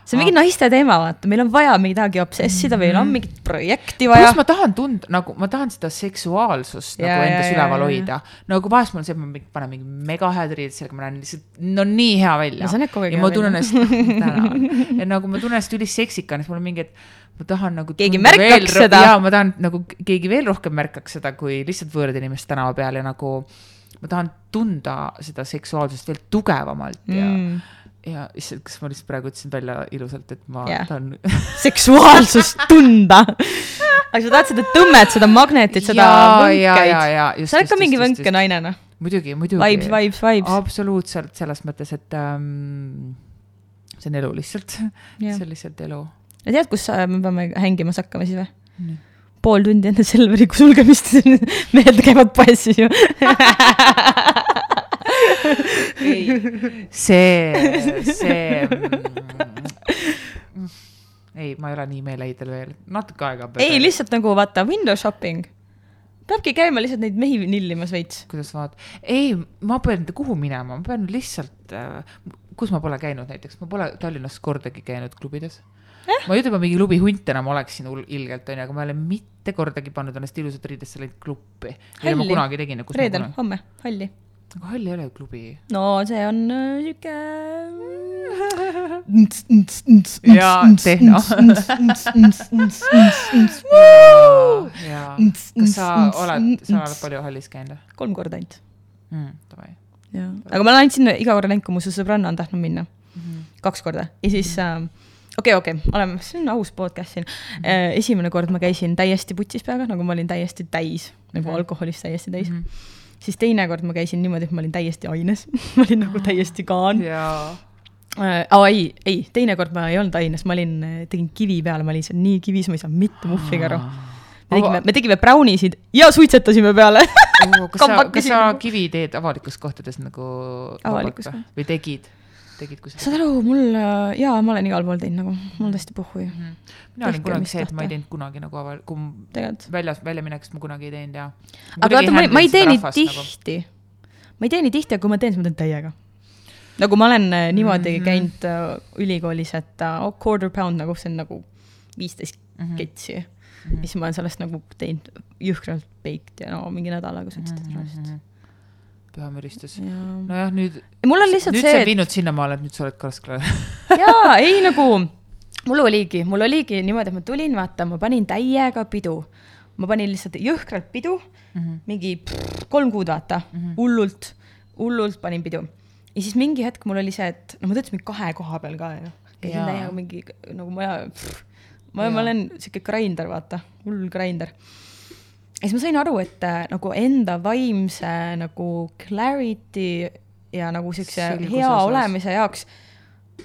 See on mingi naiste teema, vaata, meil on vaja midagi obsessida, meil on mingit projekti vaja pluss. ma tahan tunda, nagu ma tahan seda seksuaalsust Ja, nagu ja, endas ja, üleval ja. hoida. nagu vahest mul on see, et ma panen mingi mega head riided selga, ma näen lihtsalt, no nii hea välja ja hea ma tunnen ennast, <laughs> tänan, ja nagu ma tunnen ennast üliseksikana, siis mul on mingi, et ma tahan nagu. Keegi märkaks seda. ja ma tahan nagu keegi veel rohkem märkaks seda, kui lihtsalt võõrad inimesed tänava peal ja nagu ma tahan tunda seda seksuaalsust veel tugevamalt ja Mm. Ja issand, kas ma lihtsalt praegu ütlesin välja ilusalt, et ma Jah. tahan <laughs> seksuaalsust tunda. aga sa tahad seda tõmmet, seda magnetit, seda võnkeid sa oled ka mingi võnke naine, noh. muidugi, muidugi. Vibes, vibes, vibes. absoluutselt selles mõttes, et ähm, see on elu lihtsalt, Jah. see on lihtsalt elu. ja tead, kus äh, me peame hängimas hakkama siis või? Nii. pool tundi enne Selveri sulgemist <laughs> mehed käivad poes siis ju. <laughs> see, see mm,. ei, ma ei ole nii meeleheidel veel, natuke aega. ei, lihtsalt nagu vaata, window shopping. peabki käima lihtsalt neid mehi nillimas veits. kuidas vaat-, ei, ma pean, kuhu minema, ma pean lihtsalt äh,, kus ma pole käinud näiteks, ma pole Tallinnas kordagi käinud klubides eh?. ma ei ütle, ma mingi klubi hunt enam oleksin ilgelt, onju, aga ma ei ole mitte kordagi pannud ennast ilusat riidesse läinud ma Halli. reedel, homme, halli. Aga hall ei ole ju klubi. no see on äh, sihuke. Jaa, tehno. kas sa oled, sa oled palju hallis käinud kolm korda ainult. mm,? Davai. jaa, aga ma olen ainult sinna iga kord läinud, kui mu su sõbranna on tahtnud minna. kaks korda ja siis äh, okei, okei, oleme, see on aus podcast siin. esimene kord ma käisin täiesti putsis peaga, nagu ma olin täiesti täis, nagu Mhm. alkoholist täiesti täis mm. Mhm. -hmm. Siis teine kord ma käisin niimoodi, et ma olin täiesti aines, <laughs> ma olin nagu täiesti kaan. jaa. äh, aa ei, ei, teine kord ma ei olnud aines, ma olin, tegin kivi peale, ma olin seal nii kivis, ma ei saanud mitte muhviga aru. me tegime, me tegime brownisid ja suitsetasime peale kas sa, kas sa nagu. kivi teed avalikes kohtades nagu või või tegid, tegid kuskil? saad aru, mul, jaa, ma olen igal pool teinud nagu, mul on täiesti puhhu ju, mina olin kunagi see, et ma ei teinud kunagi nagu aval-, kui väljas, väljaminekust ma kunagi ei teinud ja. aga vaata, ma ei, ma ei tee nii Nagu. tihti. ma ei tee nii tihti, aga kui ma teen, siis ma teen täiega. nagu ma olen äh, niimoodi Mhm. käinud äh, ülikoolis, et äh, oh, quarter pound nagu see on nagu viisteist Mhm. ketsi ja siis ma olen sellest nagu teinud jõhkralt baked ja no mingi nädalaga suitsetasin mm. pühamüristus. -hmm. nojah, nüüd, mul on lihtsalt nüüd see, see on et viinud sinnamaale, et nüüd sa oled karskla. <laughs> jaa, ei <laughs> nagu, mul oligi, mul oligi niimoodi, et ma tulin, vaata, ma panin täiega pidu. ma panin lihtsalt jõhkralt pidu, mingi pff, kolm kuud, vaata, hullult, hullult panin pidu. ja siis mingi hetk mul oli see, et no ma töötasin kahe koha peal ka ju. käisin täiega mingi nagu ma, ma, ma olen sihuke grinder, vaata, hull grinder. Ja siis ma sain aru, et äh, nagu enda vaimse nagu clarity ja nagu siukse hea osas. olemise jaoks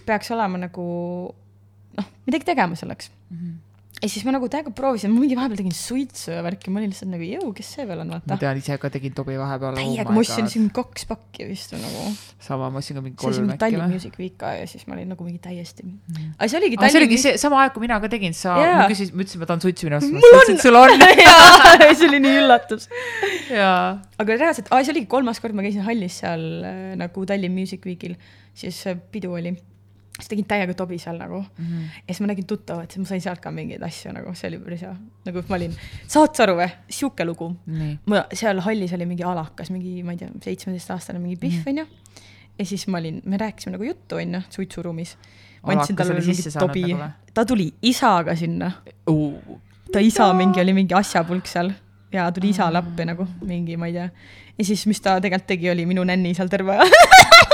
peaks olema nagu noh, midagi tegema selleks. Ja siis ma nagu täiega proovisin, ma mingi vahepeal tegin suitsu ja värki, ma olin lihtsalt nagu jõu, kes see veel on, ma vaata. tean, ise ka tegin Tobi vahepeal. täiega, ma ostsin mingi kaks pakki vist või nagu. sama, ma ostsin ka mingi kolm äkki Tallinn? Music Week ka ja siis ma olin nagu mingi täiesti. aga see oligi aga see oligi Tallinn see sama aeg, kui mina ka tegin, sa Jaa. ma küsisin, ma ütlesin, ma tahan suitsu minna ostma, sa ütlesid, sul on. <laughs> jaa, see oli nii üllatus. jaa. aga reaalselt, aa see oligi kolmas kord, ma käisin hallis seal äh, nagu Tallinn Music Weekil, siis äh, pidu oli. Siis tegin täiega tobi seal nagu Mhm. ja siis ma nägin tuttavat, siis ma sain sealt ka mingeid asju nagu, see oli päris hea. nagu ma olin, saad sa aru või, sihuke lugu. ma seal hallis oli mingi alakas, mingi, ma ei tea, seitsmeteistaastane mingi pihv onju. ja siis ma olin, me rääkisime nagu juttu onju, suitsuruumis. ma andsin talle mingi tobi ta tuli isaga sinna, ta isa mingi oli mingi asjapulk seal ja tuli isale appi nagu mingi, ma ei tea. ja siis, mis ta tegelikult tegi, oli minu nänni seal terve aja. <laughs>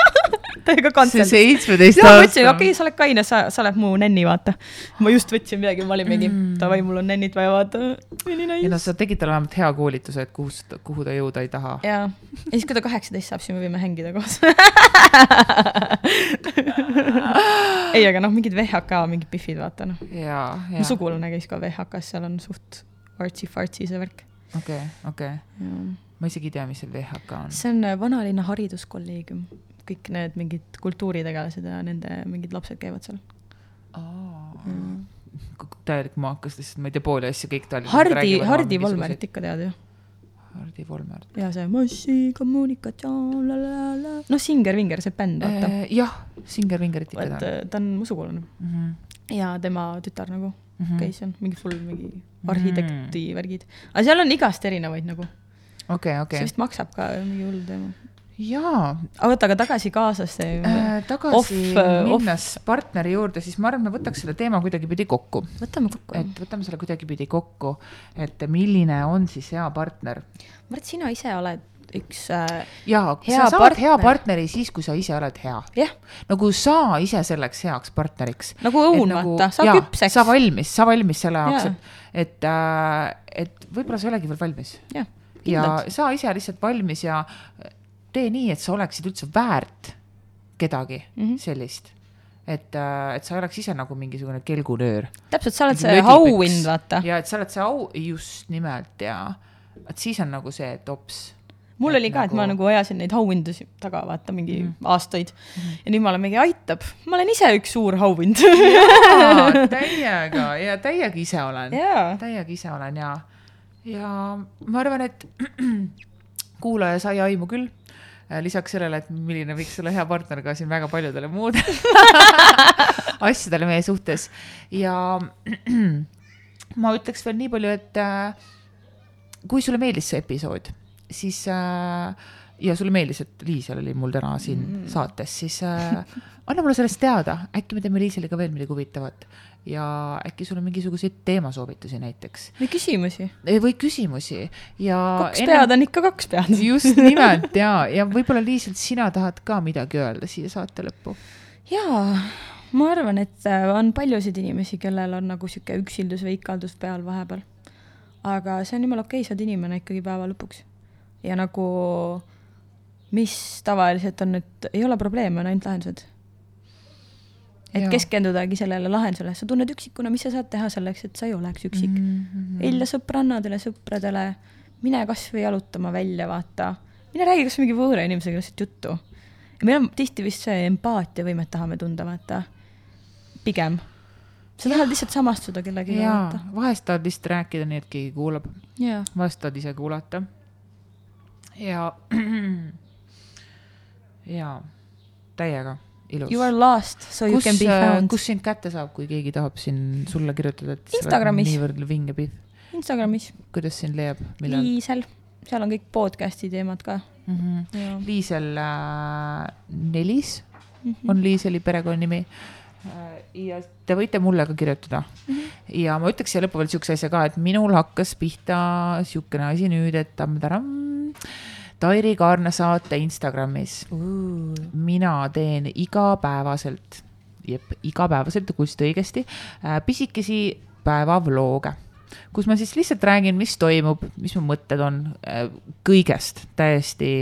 <laughs> täiega see kantseldis. seitsmeteist ja ma ütlesin, okei okay,, sa oled kaine, sa, sa oled mu nänni, vaata. ma just võtsin midagi, ma olin mingi Mm. davai, mul on nännid vaja, vaata. nii ei no nice. sa tegid talle vähemalt hea koolituse, et kuhu, kuhu ta jõuda ei taha. ja, ja siis, kui ta kaheksateist saab, siis me võime hängida koos. ei, aga noh, mingid VHK mingid pihvid, vaata noh. ja, ja mu. sugulane käis ka VHK-s, seal on suht artsy-fartsy see värk. okei, okei. ma isegi ei tea, mis see VHK on. see on äh, vanalinna hariduskolleegium, kõik need mingid kultuuritegelased ja nende mingid lapsed käivad seal. täielik maakas lihtsalt, ma ei tea pooli asju, kõik Tallinnas Hardi, Hardi Volmerit ikka tead ju? Hardi Volmer. ja see massikommunikatsioon, la la la, noh, Singer Vinger, see bänd, vaata. jah, Singer Vingerit ikka tean äh, ta on mu sugulane mm. -hmm. ja tema tütar nagu Mm -hmm. käis seal, mingi full mingi arhitekti värgid. aga seal on igast erinevaid nagu, okei, see okei. vist maksab ka mingi hull teema. Jaa aga oota, aga tagasi kaasasse äh,, tagasi Off, äh, minnes partneri juurde, siis ma arvan, et me võtaks selle teema kuidagipidi kokku. võtame kokku. et võtame selle kuidagipidi kokku, et milline on siis hea partner. Mart, sina ise oled üks äh,, jaa, Hea sa saad partner. hea partneri siis, kui sa ise oled hea. jah, nagu sa ise selleks heaks partneriks. nagu õun, vaata, saa küpseks. sa valmis, sa valmis selle jaoks Jaa., et, et äh,, et võib-olla sa ei olegi veel valmis. jah, ja sa ise lihtsalt valmis ja tee nii, et sa oleksid üldse väärt kedagi mm. -hmm. sellist. et, et sa ei oleks ise nagu mingisugune kelgunöör. täpselt, sa oled see auhind, vaata. ja et sa oled see au, just nimelt ja, et siis on nagu see tops. mul oli ka, et ma nagu ajasin neid auhindusi taga, vaata mingi mm. aastaid mm. ja nüüd ma olen mingi, aitab, ma olen ise üks suur auhind. <laughs> täiega ja täiega ise olen jaa, täiega ise olen ja, ja ma arvan, et <clears throat> kuulaja sai aimu küll. Lisaks sellele, et milline võiks olla hea partner ka siin väga paljudele muudele <laughs> asjadele meie suhtes. Ja <clears throat> ma ütleks veel nii palju, et äh, kui sulle meeldis see episood, siis äh, ja sulle meeldis, et Liisel oli mul täna siin mm. saates, siis äh, anna mulle sellest teada, äkki me teeme Liiseliga veel midagi huvitavat ja äkki sul on mingisuguseid teemasoovitusi näiteks või küsimusi. või küsimusi ja. kaks pead on ikka kaks pead. <laughs> just nimelt ja, ja võib-olla Liisel, sina tahad ka midagi öelda siia saate lõppu. jaa, ma arvan, et äh, on paljusid inimesi, kellel on nagu sihuke üksildus või ikaldus peal vahepeal. aga see on jumala okei okay,, sa oled inimene ikkagi päeva lõpuks. ja nagu, mis tavaliselt on, et ei ole probleeme, on ainult lahendused. Et Jaa. keskendudagi sellele lahendusele, sa tunned üksikuna, mis sa saad teha selleks, et sa ei oleks üksik mm. -hmm. helja sõbrannadele, sõpradele, mine kasvõi jalutama välja, vaata. mine räägi kas mingi võõra inimesega lihtsalt juttu. ja meil on tihti vist see empaatiavõimet tahame tunda, vaata. pigem. sa tahad lihtsalt samastuda kellegagi, jaa vahest tahad lihtsalt rääkida nii, et keegi kuulab, jaa. vahest tahad ise kuulata. ja, ja täiega ilus. You are lost, so you kus can be, found. kus sind kätte saab, kui keegi tahab siin sulle kirjutada, et Instagramis. niivõrd vinge pihv, Instagramis, kuidas sind leiab, Liisel, seal on kõik podcast'i teemad ka. mm? -hmm. jaa. Liisel äh, Nelis Mhm. on Liiseli perekonnanimi. ja te võite mulle ka kirjutada mm. -hmm. ja ma ütleks siia lõppu veel siukse asja ka, et minul hakkas pihta siukene asi nüüd, et tamm-taram, Tairi Kaarna saate Instagramis. mina teen igapäevaselt, jep, igapäevaselt, kuulsite õigesti, pisikesi päevavlooge, kus ma siis lihtsalt räägin, mis toimub, mis mu mõtted on, kõigest, täiesti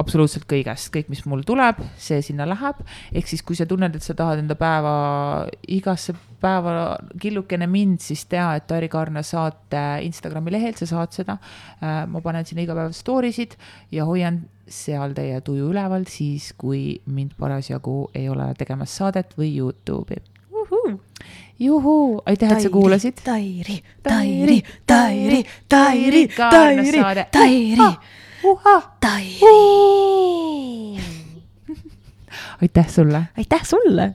absoluutselt kõigest, kõik, mis mul tuleb, see sinna läheb. ehk siis, kui sa tunned, et sa tahad enda päeva, igasse päeva killukene mind, siis tea, et Tairi Kaarna saate Instagrami lehel sa saad seda. ma panen sinna iga päev story sid ja hoian seal teie tuju üleval siis, kui mind parasjagu ei ole tegemas saadet või Youtube'i. juhuu, aitäh, et sa kuulasid. Tairi, Tairi, Tairi, Tairi, Tairi, Tairi, Tairi. <laughs> aitäh sulle! Aitäh sulle